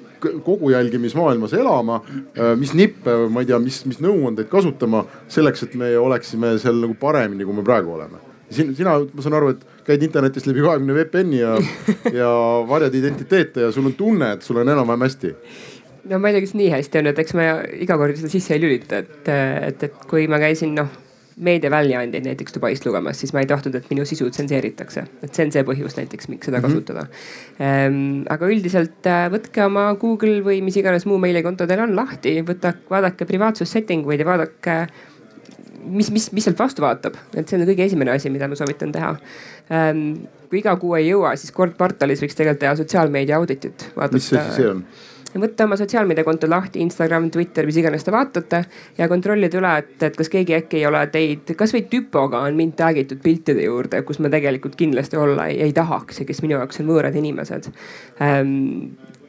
kogu jälgimismaailmas elama. Äh, mis nippe, ma ei tea, mis, mis nõuandeid kasutama selleks, et me oleksime seal nagu paremini, kui me praegu oleme. siin, sina, ma saan aru, et käid internetist läbi kahekümne VPN-i ja, *laughs* ja varjad identiteete ja sul on tunne, et sul on enam-vähem hästi no ma ei tea, kas nii hästi on, et eks ma iga kord seda sisse ei lülita, et, et, et kui ma käisin noh meediaväljaandeid näiteks Dubaist lugemas, siis ma ei tahtnud, et minu sisu tsenseeritakse. et see on see põhjus näiteks, miks seda mm -hmm. kasutada ehm,. aga üldiselt äh, võtke oma Google või mis iganes muu meilikonto teil on lahti, võta, vaadake privaatsussetting uid ja vaadake mis, mis, mis sealt vastu vaatab, et see on kõige esimene asi, mida ma soovitan teha ähm,. kui iga kuu ei jõua, siis kord kvartalis võiks tegelikult teha sotsiaalmeedia auditit. mis see siis on? Võtta oma sotsiaalmeediakonto lahti, Instagram, Twitter, mis iganes te vaatate ja kontrollida üle, et, et kas keegi äkki ei ole teid, kasvõi tüpoga on mind tag itud piltide juurde, kus ma tegelikult kindlasti olla ei, ei tahaks ja kes minu jaoks on võõrad inimesed. Ähm,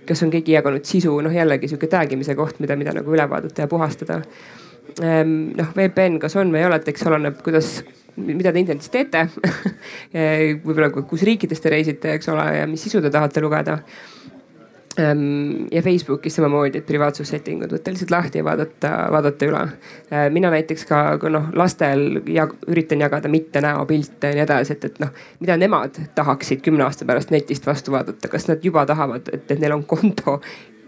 kas on keegi jaganud sisu, noh jällegi sihuke tag imise koht, mida, mida nagu üle vaadata ja puhastada. Ähm,. noh, VPN, kas on või ei ole, et eks oleneb, kuidas mida te internetis teete. *laughs* Võib-olla kus riikides te reisite, eks ole, ja mis sisu te tahate lugeda. Ehm, ja Facebookis samamoodi, et privaatsussettingud võtta lihtsalt lahti ja vaadata, vaadata üle. Ehm, mina näiteks ka, ka noh, lastel jag, üritan jagada mitte näopilte ja nii edasi, et, et noh, mida nemad tahaksid kümne aasta pärast netist vastu vaadata, kas nad juba tahavad, et, et neil on konto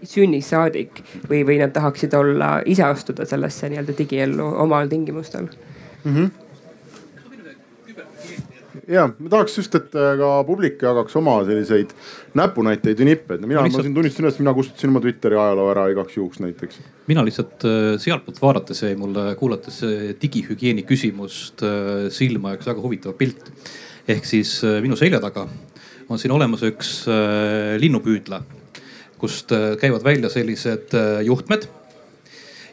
sünnist saadik või, või nad tahaksid olla, ise astuda sellesse nii-öelda digiellu omal tingimustel mm. -hmm ja ma tahaks just, et äh, ka publik jagaks oma selliseid näpunäiteid või nippe, et mina, ma siin tunnistan üles, mina kustutasin oma Twitteri ajaloo ära igaks juhuks näiteks. mina lihtsalt äh, sealtpoolt vaadates jäi mulle kuulates digihügieeni küsimust äh, silma üks väga huvitav pilt. ehk siis minu selja taga on siin olemas üks linnupüüdla, kust käivad välja sellised juhtmed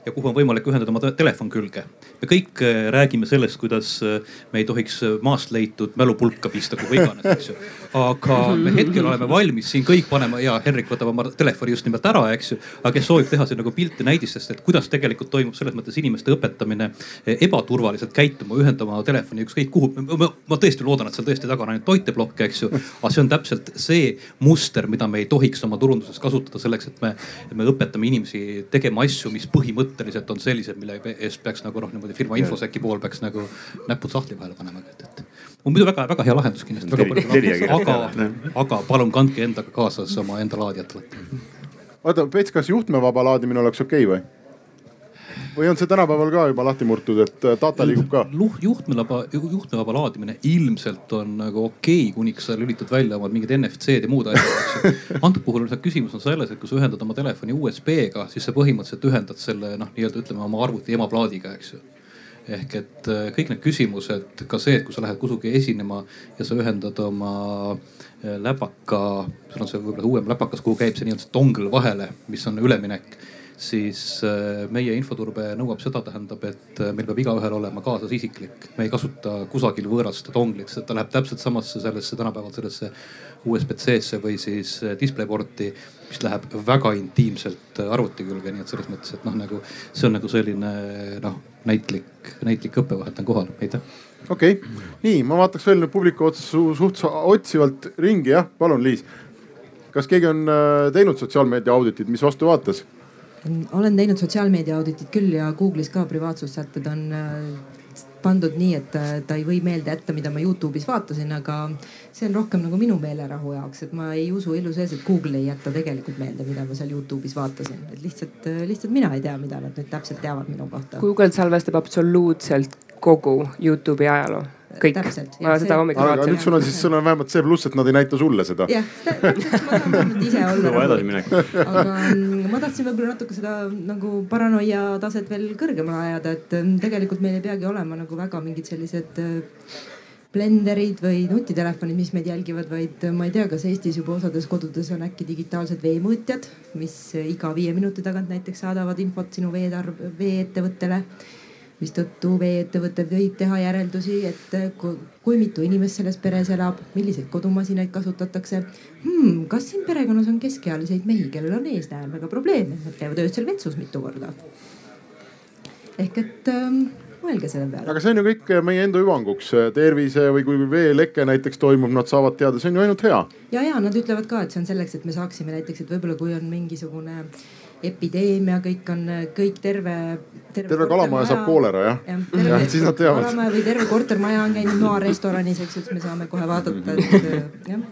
ja kuhu on võimalik ühendada oma telefon külge. Me kõik äh, räägime sellest, kuidas äh, me ei tohiks äh, maast leitud mälupulka pista, kuhu iganes, eks ju. Aga me hetkel oleme valmis siin kõik panema ja Henrik võtab oma telefoni just nimelt ära, eks ju. aga kes soovib teha siin nagu pilte näidistest, et kuidas tegelikult toimub selles mõttes inimeste õpetamine ebaturvaliselt käituma, ühendama telefoni ükskõik kuhu. ma tõesti loodan, et seal tõesti taga on ainult toiteplokk, eks ju. aga see on täpselt see muster, mida me ei tohiks oma turunduses kasutada selleks, et me, me õpetame inimesi tegema asju, mis põhimõtteliselt on sellised, mille eest peaks nagu noh, niimoodi firma infoseki pool peaks nagu näpud sahtli vahele panema, et, et. On muidu väga-väga hea lahendus kindlasti. aga, aga palun kandke endaga kaasas oma enda laadijat alati. oota, Pets, kas juhtmevaba laadimine oleks okei okay või? või on see tänapäeval ka juba lahti murtud, et äh, data liigub ka? juhtmevaba, juhtmevaba laadimine ilmselt on nagu okei okay,, kuniks sa lülitad välja omad mingid NFC-d ja muud asjad. *laughs* antud puhul on see küsimus on selles, et kui sa ühendad oma telefoni USB-ga, siis sa põhimõtteliselt ühendad selle noh, nii-öelda ütleme oma arvuti emaplaadiga, eks ju ehk et äh, kõik need küsimused, ka see, et kui sa lähed kuhugi esinema ja sa ühendad oma äh, läpaka, sul on see võib-olla uuem läpakas, kuhu käib see nii-öelda dongle vahele, mis on üleminek siis äh, meie infoturbe nõuab seda, tähendab, et meil peab igaühel olema kaasas isiklik. me ei kasuta kusagil võõrast donglit, sest ta läheb täpselt samasse sellesse tänapäeval sellesse USB-C-sse või siis DisplayPorti, mis läheb väga intiimselt arvuti külge, nii et selles mõttes, et noh, nagu see on nagu selline noh, näitlik, näitlik õppevahet on kohal, aitäh okei okay., nii ma vaataks veel nüüd publiku otsa suht otsivalt ringi, jah, palun, Liis. kas keegi on teinud sotsiaalmeedia auditit, mis vastu vaatas? olen teinud sotsiaalmeedia auditit küll ja Google'is ka privaatsussätted on äh, pandud nii, et äh, ta ei või meelde jätta, mida ma Youtube'is vaatasin, aga see on rohkem nagu minu meelerahu jaoks, et ma ei usu elu sees, et Google ei jäta tegelikult meelde, mida ma seal Youtube'is vaatasin, et lihtsalt, äh, lihtsalt mina ei tea, mida nad nüüd täpselt teavad minu kohta. Google salvestab absoluutselt kogu Youtube'i ajaloo kõik. ma seda hommikul vaatasin. aga nüüd sul on siis, sul on vähemalt see pluss, et nad ei näita sulle seda. jah, täpselt, ma tahan vähemalt ise olla. kõva edasiminek. aga mm, ma tahtsin võib-olla natuke seda nagu paranoia taset veel kõrgemale ajada, et mm, tegelikult meil ei peagi olema nagu väga mingid sellised äh, blenderid või nutitelefonid, mis meid jälgivad, vaid ma ei tea, kas Eestis juba osades kodudes on äkki digitaalsed veemõõtjad, mis iga viie minuti tagant näiteks saadavad infot sinu veetarv, veeettevõttele mistõttu vee-ettevõte võib teha järeldusi, et kui, kui mitu inimest selles peres elab, milliseid kodumasinaid kasutatakse hmm,. kas siin perekonnas on keskealiseid mehi, kellel on eesnäärmega probleeme, nad käivad öösel vetsus mitu korda. ehk et ähm, mõelge selle peale. aga see on ju kõik meie enda hüvanguks, tervise või kui veeleke näiteks toimub, nad saavad teada, see on ju ainult hea. ja, ja nad ütlevad ka, et see on selleks, et me saaksime näiteks, et võib-olla kui on mingisugune äh, epideemia, kõik on, kõik terve, terve. terve kalamaja saab koolera jah ja,? jah, siis nad teavad. kalamaja või terve kortermaja on käinud noarestoranis, eks ju, siis me saame kohe vaadata, et *laughs* jah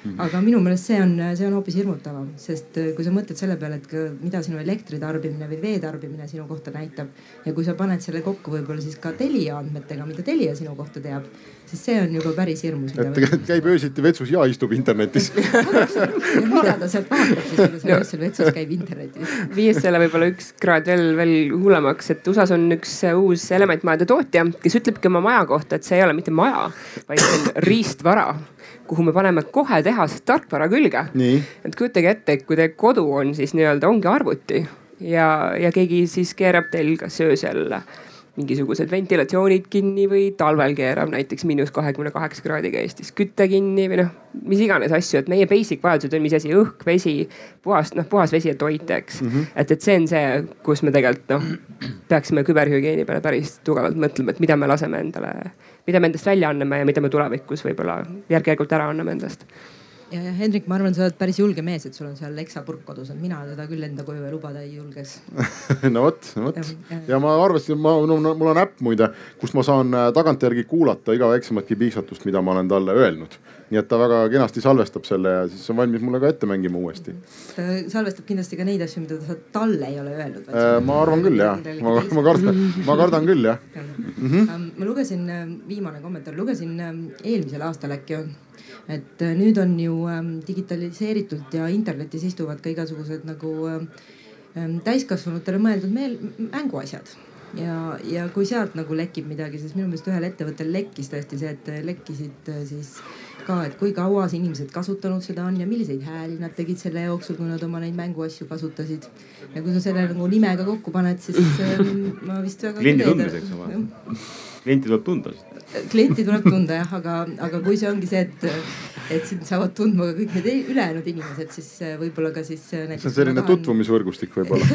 aga minu meelest see on, see on hoopis hirmutavam, sest äh, kui sa mõtled selle peale, et ka, mida sinu elektritarbimine või veetarbimine sinu kohta näitab ja kui sa paned selle kokku võib-olla siis ka Telia andmetega, mida Telia sinu kohta teab, siis see on juba päris hirmus. et *laughs* käib öösiti vetsus ja istub internetis *laughs* mida ta sealt vaatab siis, kui ta öösel vetsus käib internetis? viies selle võib-olla üks kraad veel, veel hullemaks, et USA-s on üks uus elementmajade tootja, kes ütlebki oma maja kohta, et see ei ole mitte maja, vaid see on riistvara kuhu me paneme kohe tehasest tarkvara külge. et kujutage ette, et kui teie kodu on siis nii-öelda ongi arvuti ja, ja keegi siis keerab teil kas öösel mingisugused ventilatsioonid kinni või talvel keerab näiteks miinus kahekümne kaheksa kraadiga Eestis küte kinni või noh, mis iganes asju, et meie basic vajadused on mis asi, õhk, vesi, puhas, noh puhas vesi ja toit, eks mm. -hmm. et, et see on see, kus me tegelikult noh, peaksime küberhügieeni peale päris tugevalt mõtlema, et mida me laseme endale mida me endast välja anname ja mida me tulevikus võib-olla järk-järgult ära anname endast ja, ja Hendrik, ma arvan, sa oled päris julge mees, et sul on seal leksapurk kodus, et mina teda küll enda koju lubada ei julgeks *laughs* no vot, vot. ja ma arvasin, ma no,, mul on äpp muide, kust ma saan äh, tagantjärgi kuulata iga väiksematki piiksatust, mida ma olen talle öelnud. nii et ta väga kenasti salvestab selle ja siis on valmis mulle ka ette mängima uuesti. ta salvestab kindlasti ka neid asju, mida ta talle ei ole öelnud. Äh, ma arvan küll jah, ma, ma kardan, *laughs* ma kardan küll jah. Mm -hmm. ma lugesin, äh, viimane kommentaar, lugesin eelmisel aastal äkki et äh, nüüd on ju ähm, digitaliseeritud ja internetis istuvad ka igasugused nagu ähm, ähm, täiskasvanutele mõeldud meel, mänguasjad. Ja, ja kui sealt nagu lekib midagi, siis minu meelest ühel ettevõttel lekkis tõesti see, et lekkisid äh, siis ka, et kui kaua inimesed kasutanud seda on ja milliseid hääli nad tegid selle jooksul, kui nad oma neid mänguasju kasutasid. ja kui sa selle nagu nimega kokku paned, siis *laughs* ähm, ma vist väga. kliendi tundmiseks oma. klienti tuleb tunda klienti tuleb tunda jah, aga, aga kui see ongi see, et, et sind saavad tundma ka kõik need ülejäänud inimesed, siis äh, võib-olla ka siis. Äh, see on selline tahan... tutvumisvõrgustik võib-olla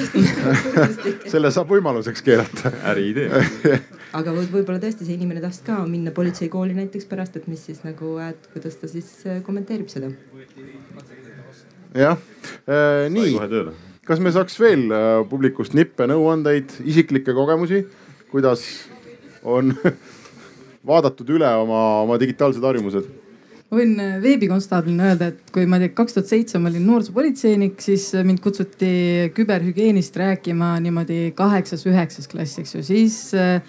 *laughs* *laughs* selle saab võimaluseks keerata. äriidee aga võib-olla tõesti see inimene tahtis ka minna politseikooli näiteks pärast, et mis siis nagu, et kuidas ta siis äh, kommenteerib seda. jah äh,, nii. kas me saaks veel äh, publikust nippe, nõuandeid, isiklikke kogemusi, kuidas on *laughs* vaadatud üle oma, oma digitaalsed harjumused? ma võin äh, veebikonstaablina öelda, et kui ma kaks tuhat seitse ma olin noorsoopolitseinik, siis äh, mind kutsuti küberhügieenist rääkima niimoodi kaheksas-üheksas klass, eks ju, siis äh,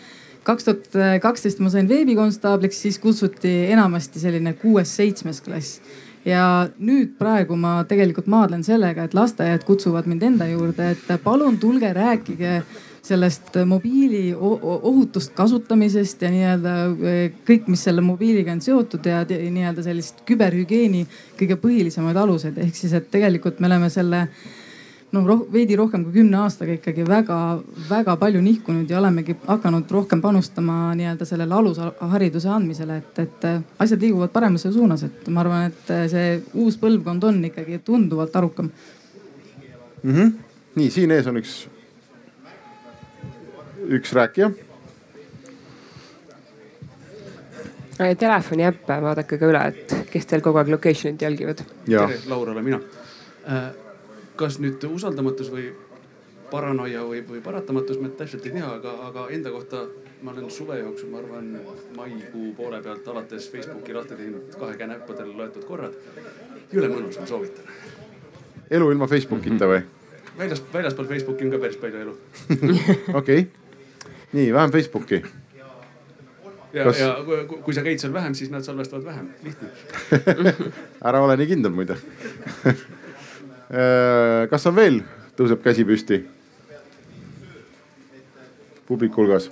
kaks tuhat kaksteist ma sain veebikonstaabliks, siis kutsuti enamasti selline kuues-seitsmes klass ja nüüd praegu ma tegelikult maadlen sellega, et lasteaiad kutsuvad mind enda juurde, et palun tulge rääkige sellest mobiili ohutust kasutamisest ja nii-öelda eh, kõik, mis selle mobiiliga on seotud ja nii-öelda sellist küberhügieeni kõige põhilisemaid aluseid. ehk siis, et tegelikult me oleme selle noh roh, veidi rohkem kui kümne aastaga ikkagi väga-väga palju nihkunud ja olemegi hakanud rohkem panustama nii-öelda sellele alushariduse andmisele, et, et asjad liiguvad paremasse suunas, et ma arvan, et see uus põlvkond on ikkagi tunduvalt arukam mm. -hmm. nii, siin ees on üks üks rääkija. Telefoni äppe vaadake ka üle, et kes teil kogu aeg location'it jälgivad. tere, Laur olen mina. Äh, kas nüüd usaldamatus või paranoia või, või paratamatus, ma täpselt ei tea, aga, aga enda kohta ma olen suve jooksul, ma arvan, maikuu poole pealt alates Facebooki lahti teinud kahe käe näppudel loetud korrad. jõle mõnus, ma soovitan. elu ilma Facebookita või? väljas, väljaspool Facebooki on ka päris palju elu. *laughs* okei nii vähem Facebooki. ja Kas..., ja kui, kui sa käid seal vähem, siis nad salvestavad vähem, lihtne *laughs* ära ole nii kindel muide *laughs* kas on veel, tõuseb käsi püsti? publiku hulgas?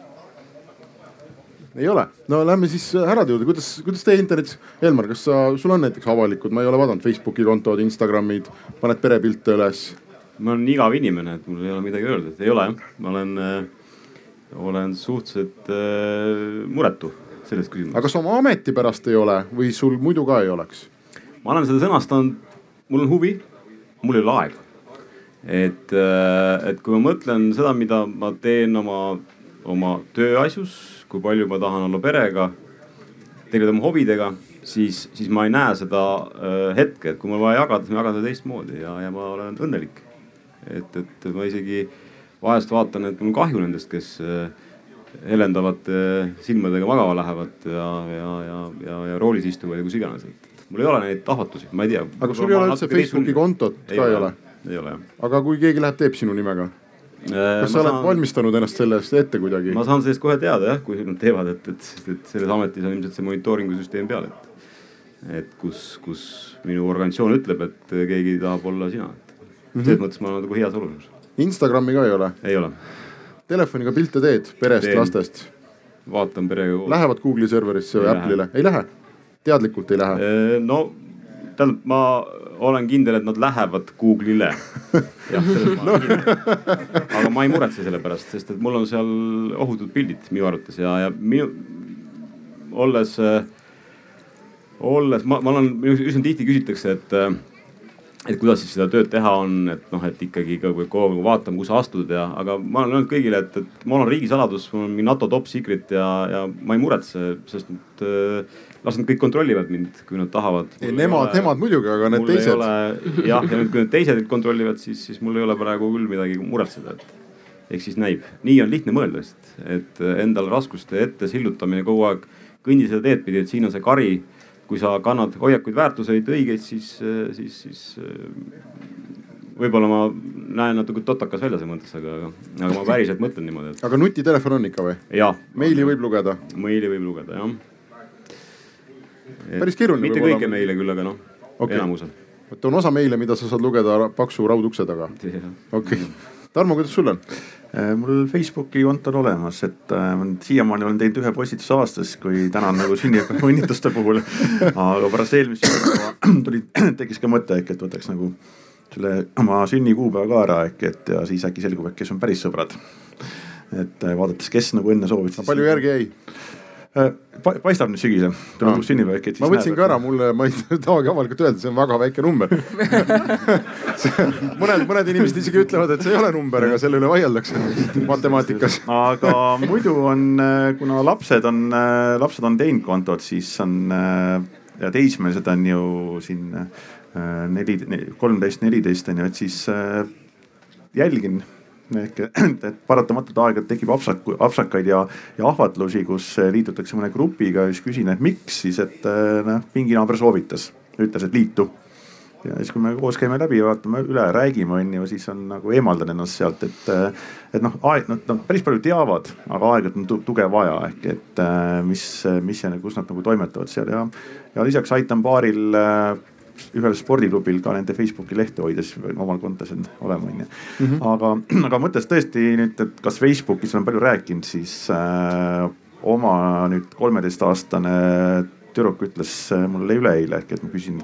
ei ole, no lähme siis härrade juurde, kuidas, kuidas teie internetis, Elmar, kas sa, sul on näiteks avalikud, ma ei ole vaadanud Facebooki kontod, Instagramid, paned perepilte üles? ma olen igav inimene, et mul ei ole midagi öelda, et ei ole jah, ma olen äh, olen suhteliselt äh, muretu selles küsimuses. aga kas oma ameti pärast ei ole või sul muidu ka ei oleks? ma olen seda sõnastanud, mul on huvi, mul ei ole aega. et, äh, et kui ma mõtlen seda, mida ma teen oma, oma tööasjus, kui palju ma tahan olla perega, tegeleda oma hobidega, siis, siis ma ei näe seda äh, hetke, et kui mul vaja jagada, siis ma jagan seda teistmoodi ja, ja ma olen õnnelik. et, et ma isegi vahest vaatan, et mul on kahju nendest, kes äh, helendavate äh, silmadega magama lähevad ja, ja, ja, ja, ja roolis istuvad ja kus iganes, et mul ei ole neid ahvatlusi, ma ei tea. aga sul ei ole üldse Facebooki kontot ka ei ole? ei ole jah. aga kui keegi läheb, teeb sinu nimega? kas sa oled saan... valmistanud ennast selle eest ette kuidagi? ma saan sellest kohe teada jah, kui nad teevad, et, et, et selles ametis on ilmselt see monitooringu süsteem peal, et, et kus, kus minu organisatsioon ütleb, et keegi tahab olla sina, et mm -hmm. selles mõttes ma olen nagu heas olukorras. Instagrami ka ei ole? ei ole. Telefoniga pilte teed perest, lastest? vaatan perega. Lähevad Google'i serverisse või Apple'ile, ei lähe? Teadlikult ei lähe? no tähendab, ma olen kindel, et nad lähevad Google'ile. jah, selles ma olen kindel. aga ma ei muretse selle pärast, sest et mul on seal ohutud pildid minu arvates ja, ja minu, olles, olles, ma, ma olen, üsna tihti küsitakse, et et kuidas siis seda tööd teha on, et noh, et ikkagi ka kogu aeg vaatame, kuhu sa astud ja, aga ma olen öelnud kõigile, et, et mul on riigisaladus, mul on mingi NATO top secret ja, ja ma ei muretse, sest et äh, las nad kõik kontrollivad mind, kui nad tahavad. Nemad, nemad muidugi, aga need teised. jah, ja nüüd, kui need teised kontrollivad, siis, siis mul ei ole praegu küll midagi muretseda, et ehk siis näib, nii on lihtne mõelda lihtsalt, et endale raskuste ette sillutamine kogu aeg, kõndi seda teed pidi, et siin on see kari. kui sa kannad hoiakuid, väärtuseid õigeid, siis, siis, siis võib-olla ma näen natuke totakas välja selles mõttes, aga, aga ma päriselt mõtlen niimoodi, et. aga nutitelefon on ikka või? meili võib lugeda? meili võib lugeda jah päris keeruline. mitte kõike meile küll, aga noh okay., enamusel. vot on osa meile, mida sa saad lugeda paksu raudukse taga. okei Tarmo, kuidas sul on? Äh, mul Facebooki konto on olemas, et äh, siiamaani olen teinud ühe postituse aastas, kui täna on nagu sünnipäeva õnnitluste puhul. aga pärast eelmist sünnipäeva *clears throat* tuli, *clears throat* tekkis ka mõte äkki, et võtaks nagu selle oma sünnikuupäeva ka ära äkki, et ja siis äkki selgub, et kes on päris sõbrad. et äh, vaadates, kes nagu enne soovisid. palju järgi jäi? Äh, paistab nüüd sügisel, tuleb uus sünnipäev ma võtsin ka ära, mulle, ma ei *laughs* tahagi avalikult öelda, see on väga väike number. *laughs* Mõned, mõned inimesed isegi ütlevad, et see ei ole number, aga selle üle vaieldakse *laughs* matemaatikas. aga muidu on, äh, kuna lapsed on, äh, lapsed on teinud kontot, siis on ja teismelised on ju siin neli, kolmteist, neliteist on ju, et siis jälgin ehk *clears throat* et paratamatult aeg-ajalt tekib apsak, apsakaid ja, ja ahvatlusi, kus liitutakse mõne grupiga ja siis küsin, et miks siis, et noh, pinginaaber soovitas, ütles, et liitu. ja siis, kui me koos käime läbi, vaatame üle, räägime, on ju, siis on nagu eemaldan ennast sealt, et, et noh, aeg, nad no, päris palju teavad, aga aeg-ajalt on tuge vaja ehk et mis, mis ja kus nad nagu toimetavad seal ja, ja lisaks aitan paaril ühel spordiklubil ka nende Facebooki lehte hoida, siis omal kontos on olema, onju. Mhm. aga, *clears throat* aga mõttes tõesti nüüd, et kas Facebookis olen palju rääkinud, siis äh, oma nüüd kolmeteistaastane tüdruk ütles äh, mulle üleeile et ma küsin.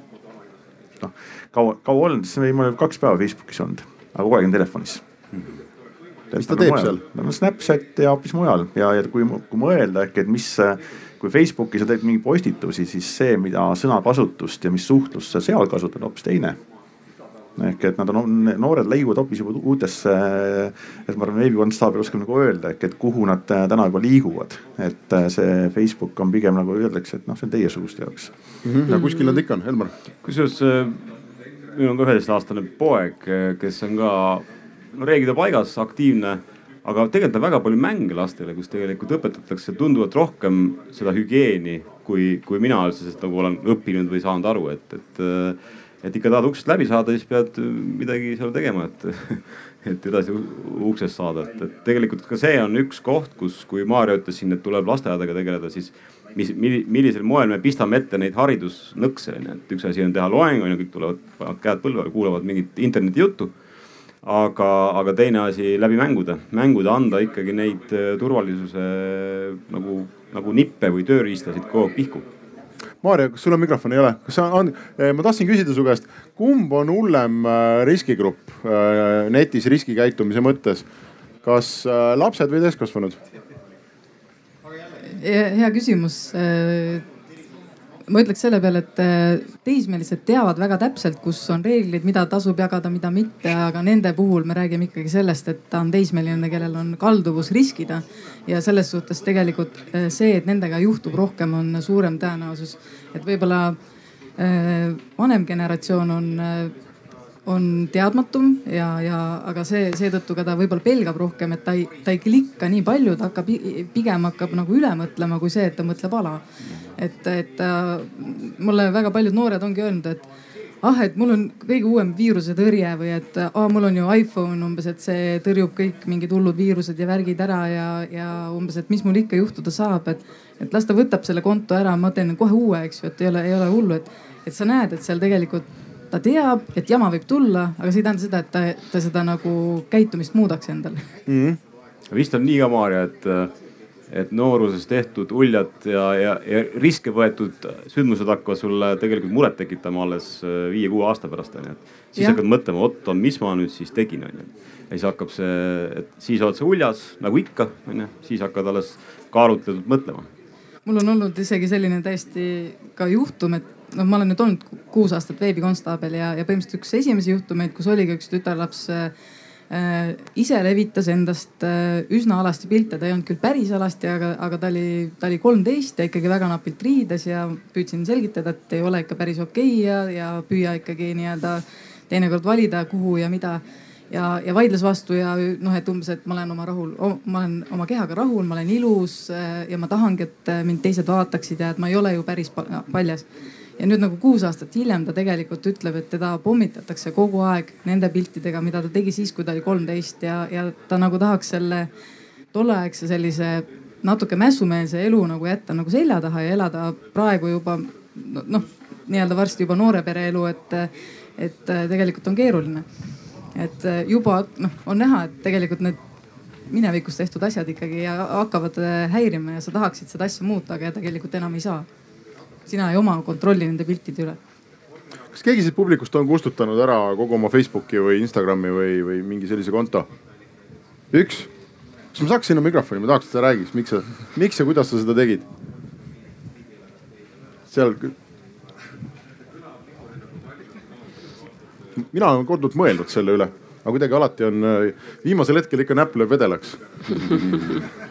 noh, kaua, kaua olnud, siis ma olen kaks päeva Facebookis olnud, aga kogu aeg on telefonis mis ta teeb seal? no Snapchat ja hoopis mujal ja, ja kui, kui mõelda äkki, et mis kui Facebookis sa teed mingeid postitusi, siis see, mida sõnakasutust ja mis suhtlust sa seal kasutad, hoopis teine ehk et nad on, noored leiuvad hoopis juba uutesse, et ma arvan, veebikonstaabel oskab nagu öelda, ehk et kuhu nad täna juba liiguvad. et see Facebook on pigem nagu öeldakse, et noh, see on teiesuguste jaoks mm. -hmm. ja kuskil nad ikka on, Helmar? kusjuures minul on ka üheteistaastane poeg, kes on ka no reeglid on paigas, aktiivne aga tegelikult on väga palju mänge lastele, kus tegelikult õpetatakse tunduvalt rohkem seda hügieeni, kui, kui mina üldse nagu olen õppinud või saanud aru, et, et. et ikka tahad uksest läbi saada, siis pead midagi seal tegema, et, *laughs* et edasi uksest saada, et, et tegelikult ka see on üks koht, kus, kui Maarja ütles siin, et tuleb lasteaedadega tegeleda, siis mis, millisel moel me pistame ette neid haridusnõkse, onju, et üks asi on teha loeng, onju, kõik tulevad, panevad käed põlve, kuulavad mingit internetijuttu aga, aga teine asi läbi mängude, mängude anda ikkagi neid äh, turvalisuse nagu, nagu nippe või tööriistasid kogu aeg pihku. Maarja, kas sul on mikrofoni, ei ole? kas sa on, eh, ma tahtsin küsida su käest, kumb on hullem äh, riskigrupp äh, netis riskikäitumise mõttes? kas lapsed või täiskasvanud? hea küsimus ma ütleks selle peale, et äh, teismelised teavad väga täpselt, kus on reeglid, mida tasub jagada, mida mitte, aga nende puhul me räägime ikkagi sellest, et ta on teismeline, kellel on kalduvus riskida. ja selles suhtes tegelikult äh, see, et nendega juhtub rohkem, on suurem tõenäosus. et võib-olla äh, vanem generatsioon on on teadmatum ja, ja aga see, seetõttu ka ta võib-olla pelgab rohkem, et ta ei, ta ei klikka nii palju, ta hakkab pigem hakkab nagu üle mõtlema, kui see, et ta mõtleb ala. Et, et äh, mulle väga paljud noored ongi öelnud, et ah, et mul on kõige uuem viirusetõrje või et ah, mul on ju iPhone umbes, et see tõrjub kõik mingid hullud viirused ja värgid ära ja, ja umbes, et mis mul ikka juhtuda saab, et, et las ta võtab selle konto ära, ma teen kohe uue, eks ju, et ei ole, ei ole hullu, et, et sa näed, et seal tegelikult ta teab, et jama võib tulla, aga see ei tähenda seda, et ta, ta seda nagu käitumist muudaks endal mm. -hmm. vist on nii ka, Maarja, et et nooruses tehtud uljad ja, ja, ja riske võetud sündmused hakkavad sulle tegelikult muret tekitama alles äh, viie-kuue aasta pärast onju. siis ja. hakkad mõtlema, oot, mis ma nüüd siis tegin onju. ja siis hakkab see, et siis oled sa uljas nagu ikka onju, siis hakkad alles kaalutletult mõtlema. mul on olnud isegi selline täiesti ka juhtum, et noh, ma olen nüüd olnud kuus aastat veebikonstaabel ja, ja põhimõtteliselt üks esimesi juhtumeid, kus oligi üks tütarlaps Äh, ise levitas endast äh, üsna alasti pilte, ta ei olnud küll päris alasti, aga, aga ta oli, ta oli kolmteist ja ikkagi väga napilt riides ja püüdsin selgitada, et ei ole ikka päris okei okay ja, ja püüa ikkagi nii-öelda teinekord valida, kuhu ja mida. ja, ja vaidles vastu ja noh, et umbes, et ma olen oma rahul, ma olen oma kehaga rahul, ma olen ilus äh, ja ma tahangi, et mind teised vaataksid ja et ma ei ole ju päris paljas ja nüüd nagu kuus aastat hiljem ta tegelikult ütleb, et teda pommitatakse kogu aeg nende piltidega, mida ta tegi siis, kui ta oli kolmteist ja, ja ta nagu tahaks selle tolleaegse sellise natuke mässumeelse elu nagu jätta nagu selja taha ja elada praegu juba noh, nii-öelda varsti juba noore pere elu, et, et tegelikult on keeruline. et juba noh, on näha, et tegelikult need minevikus tehtud asjad ikkagi hakkavad häirima ja sa tahaksid seda asja muuta, aga tegelikult enam ei saa sina ei oma kontrolli nende piltide üle. kas keegi siit publikust on kustutanud ära kogu oma Facebooki või Instagrami või, või mingi sellise konto? üks? kas ma saaks sinna mikrofoni, ma tahaks, et sa räägiks, miks sa, miks ja kuidas sa seda tegid? seal. mina olen korduvalt mõelnud selle üle, aga kuidagi alati on, viimasel hetkel ikka näpp lööb vedelaks *laughs*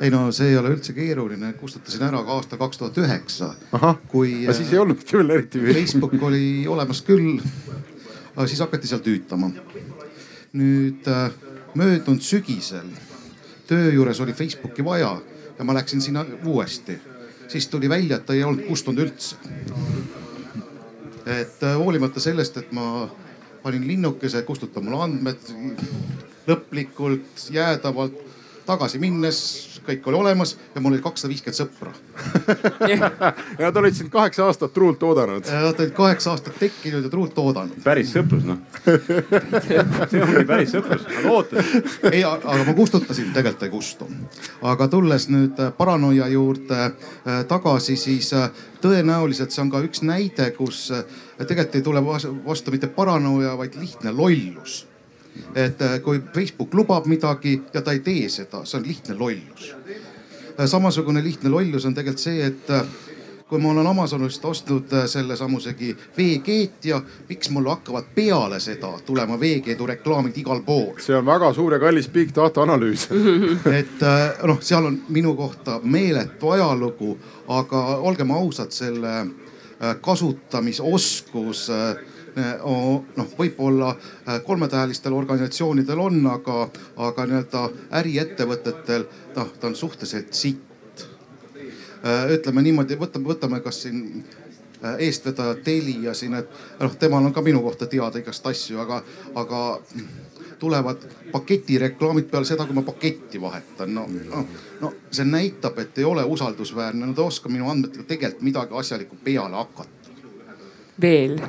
ei no see ei ole üldse keeruline, kustutasin ära ka aastal kaks tuhat üheksa. kui. siis ei olnud küll eriti. Facebook oli olemas küll, aga siis hakati seal tüütama. nüüd äh, möödunud sügisel töö juures oli Facebooki vaja ja ma läksin sinna uuesti, siis tuli välja, et ta ei olnud kustunud üldse. et äh, hoolimata sellest, et ma panin linnukese, kustuta mul andmed lõplikult, jäädavalt tagasi minnes kõik oli olemas ja mul oli kakssada viiskümmend sõpra *laughs* ja Nad olid sind kaheksa aastat truult oodanud. Nad olid kaheksa aastat tekkinud ja truult oodanud. päris sõprus noh *laughs* see ongi päris sõprus, nad ootasid. ei, aga ma kustutasin, tegelikult ei kustu. aga tulles nüüd äh, paranoia juurde äh, tagasi, siis äh, tõenäoliselt see on ka üks näide, kus tegelikult ei tule vastu mitte paranoia, vaid lihtne lollus et äh, kui Facebook lubab midagi ja ta ei tee seda, see on lihtne lollus. Äh, samasugune lihtne lollus on tegelikult see, et äh, kui ma olen Amazonist ostnud sellesamusegi veekeet ja miks mul hakkavad peale seda tulema veekeedu reklaamid igal pool. see on väga suur ja kallis big data analüüs *laughs* et noh, seal on minu kohta meeletu ajalugu, aga olgem ausad, selle kasutamisoskus Eh, noh, võib-olla eh, kolmetähelistel organisatsioonidel on, aga, aga nii-öelda äriettevõtetel noh, ta on suhteliselt sitt. Eh, ütleme niimoodi, võtame, võtame kas siin eestvedaja Telia siin, et noh, temal on ka minu kohta teada igast asju, aga, aga tulevad paketireklaamid peale seda, kui ma paketti vahetan. no, no, no see näitab, et ei ole usaldusväärne, nad ei oska minu andmetega tegelikult midagi asjalikku peale hakata. veel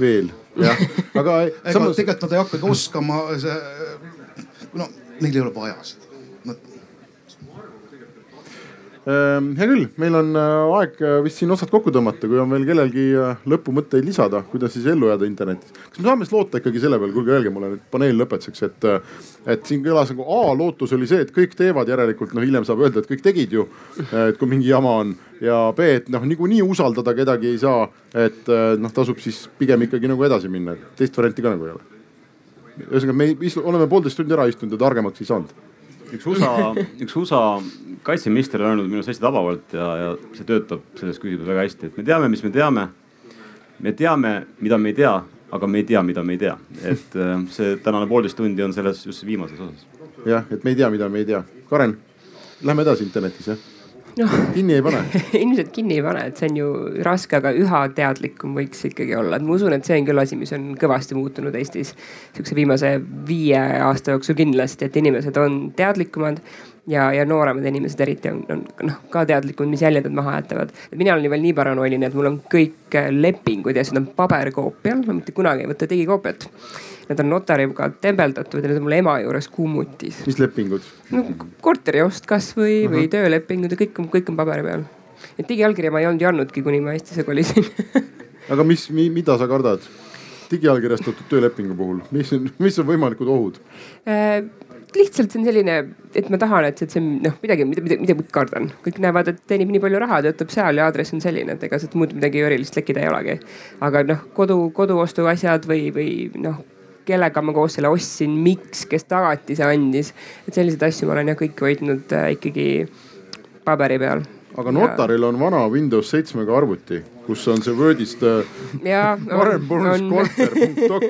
veel, jah, aga *laughs* ega samas... tegelikult nad ei hakkagi oskama, see, no neil ei ole vaja seda. Ehm, hea küll, meil on äh, aeg äh, vist siin otsad kokku tõmmata, kui on veel kellelgi äh, lõpumõtteid lisada, kuidas siis ellu jääda internetis. kas me saame siis loota ikkagi selle peale, kuulge öelge mulle nüüd paneeli lõpetuseks, et, et siin kõlas nagu A lootus oli see, et kõik teevad, järelikult noh, hiljem saab öelda, et kõik tegid ju. et kui mingi jama on ja B, et noh, niikuinii usaldada kedagi ei saa, et noh, tasub siis pigem ikkagi nagu edasi minna, teist varianti ka nagu ei ole. ühesõnaga, me istu, oleme poolteist tundi ära istunud ja targemaks ei saanud. Üks USA, üks USA kaitseminister on öelnud minu arust hästi tabavalt ja, ja see töötab selles küsimuses väga hästi, et me teame, mis me teame. me teame, mida me ei tea, aga me ei tea, mida me ei tea, et äh, see tänane poolteist tundi on selles just viimases osas. jah, et me ei tea, mida me ei tea. Karen, lähme edasi internetis jah noh. Kinni ei pane. *laughs* Ilmselt kinni ei pane, et see on ju raske, aga üha teadlikum võiks ikkagi olla, et ma usun, et see on küll asi, mis on kõvasti muutunud Eestis. sihukese viimase viie aasta jooksul kindlasti, et inimesed on teadlikumad ja, ja nooremad inimesed eriti on, on noh ka teadlikud, mis jäljed nad maha jätavad. mina olen ju veel nii paranoiline, et mul on kõik lepingud ja asjad on paberkoopial, ma mitte kunagi ei võta digikoopiat Need on notariga tembeldatud ja need on mul ema juures kummutis. mis lepingud? no korteriost kasvõi uh -huh. või töölepingud ja kõik on, kõik on paberi peal. et digiallkirja ma ei olnud ju andnudki, kuni ma Eestisse kolisin *laughs* aga mis mi,, mida sa kardad? digiallkirjastatud töölepingu puhul, mis on, mis on võimalikud ohud äh,? Lihtsalt see on selline, et ma tahan, et see on noh, midagi, mida, mida, mida ma kardan. kõik näevad, et teenib nii palju raha, töötab seal ja aadress on selline, et ega sealt muud midagi erilist lekkida ei olegi. aga noh, kodu, koduostuasjad või, või noh kellega ma koos selle ostsin, miks, kes tagatise andis. et selliseid asju ma olen jah kõik hoidnud äh, ikkagi paberi peal. Aga notaril on vana Windows seitsmega arvuti, kus on see Wordist parembonuskorter.doc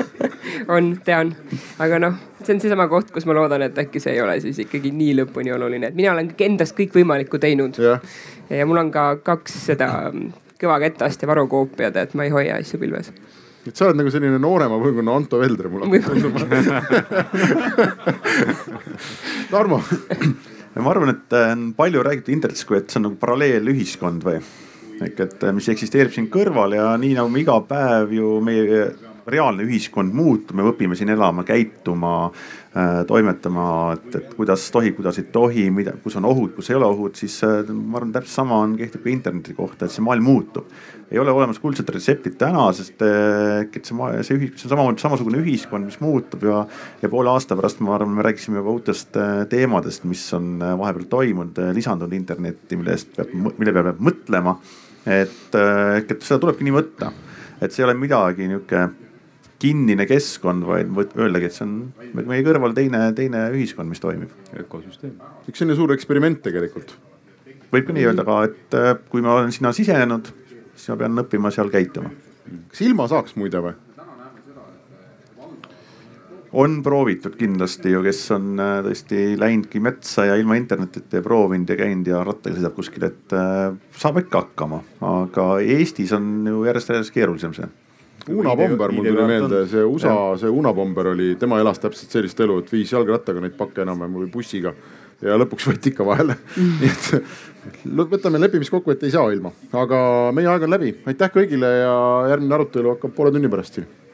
*laughs* on, tean, aga noh, see on seesama koht, kus ma loodan, et äkki see ei ole siis ikkagi nii lõpuni oluline, et mina olen endast kõikvõimalikku teinud. ja mul on ka kaks seda kõva ketast ja varukoopiad, et ma ei hoia asju pilves. Et sa oled nagu selline noorema põlvkonna Anto Veldre mulle tunduma. *laughs* *laughs* Tarmo ma arvan, et äh, on palju räägitud internetis, kui et see on nagu paralleelühiskond või? Ehk et äh, mis eksisteerib siin kõrval ja nii nagu me iga päev ju meie reaalne ühiskond muutub, me õpime siin elama, käituma äh,, toimetama, et, et kuidas tohib, kuidas ei tohi, mida, kus on ohud, kus ei ole ohud, siis äh, ma arvan, täpselt sama on, kehtib ka interneti kohta, et see maailm muutub. ei ole olemas kuldset retseptit täna, sest äh, et see, see, ühis, see on sama, samasugune ühiskond, mis muutub ja, ja poole aasta pärast ma arvan, me rääkisime juba uutest äh, teemadest, mis on äh, vahepeal toimunud, äh, lisandunud internetti, mille eest peab, mille peale peab mõtlema. et, äh, et seda tulebki nii võtta, et see ei ole midagi nihuke kinnine keskkond, vaid öeldagi, et see on meie kõrval teine, teine ühiskond, mis toimib. ökosüsteem. üks selline suur eksperiment tegelikult. võib ka nii öelda, aga et äh, kui ma olen sinna sisenenud, siis ma pean õppima seal käituma. kas ilma saaks muide või? on proovitud kindlasti ju, kes on äh, tõesti läinudki metsa ja ilma internetita ja proovinud ja käinud ja rattaga sõidab kuskil, et äh, saab ikka hakkama, aga Eestis on ju järjest järjest keerulisem see Una Bomber, mul tuli meelde, see USA, see Una Bomber oli, tema elas täpselt sellist elu, et viis jalgrattaga neid pakke enam-vähem või bussiga. ja lõpuks *laughs* võeti ikka vahele *laughs* nii et võtame lepimiskokku, et ei saa ilma, aga meie aeg on läbi. aitäh kõigile ja järgmine arutelu hakkab poole tunni pärast siin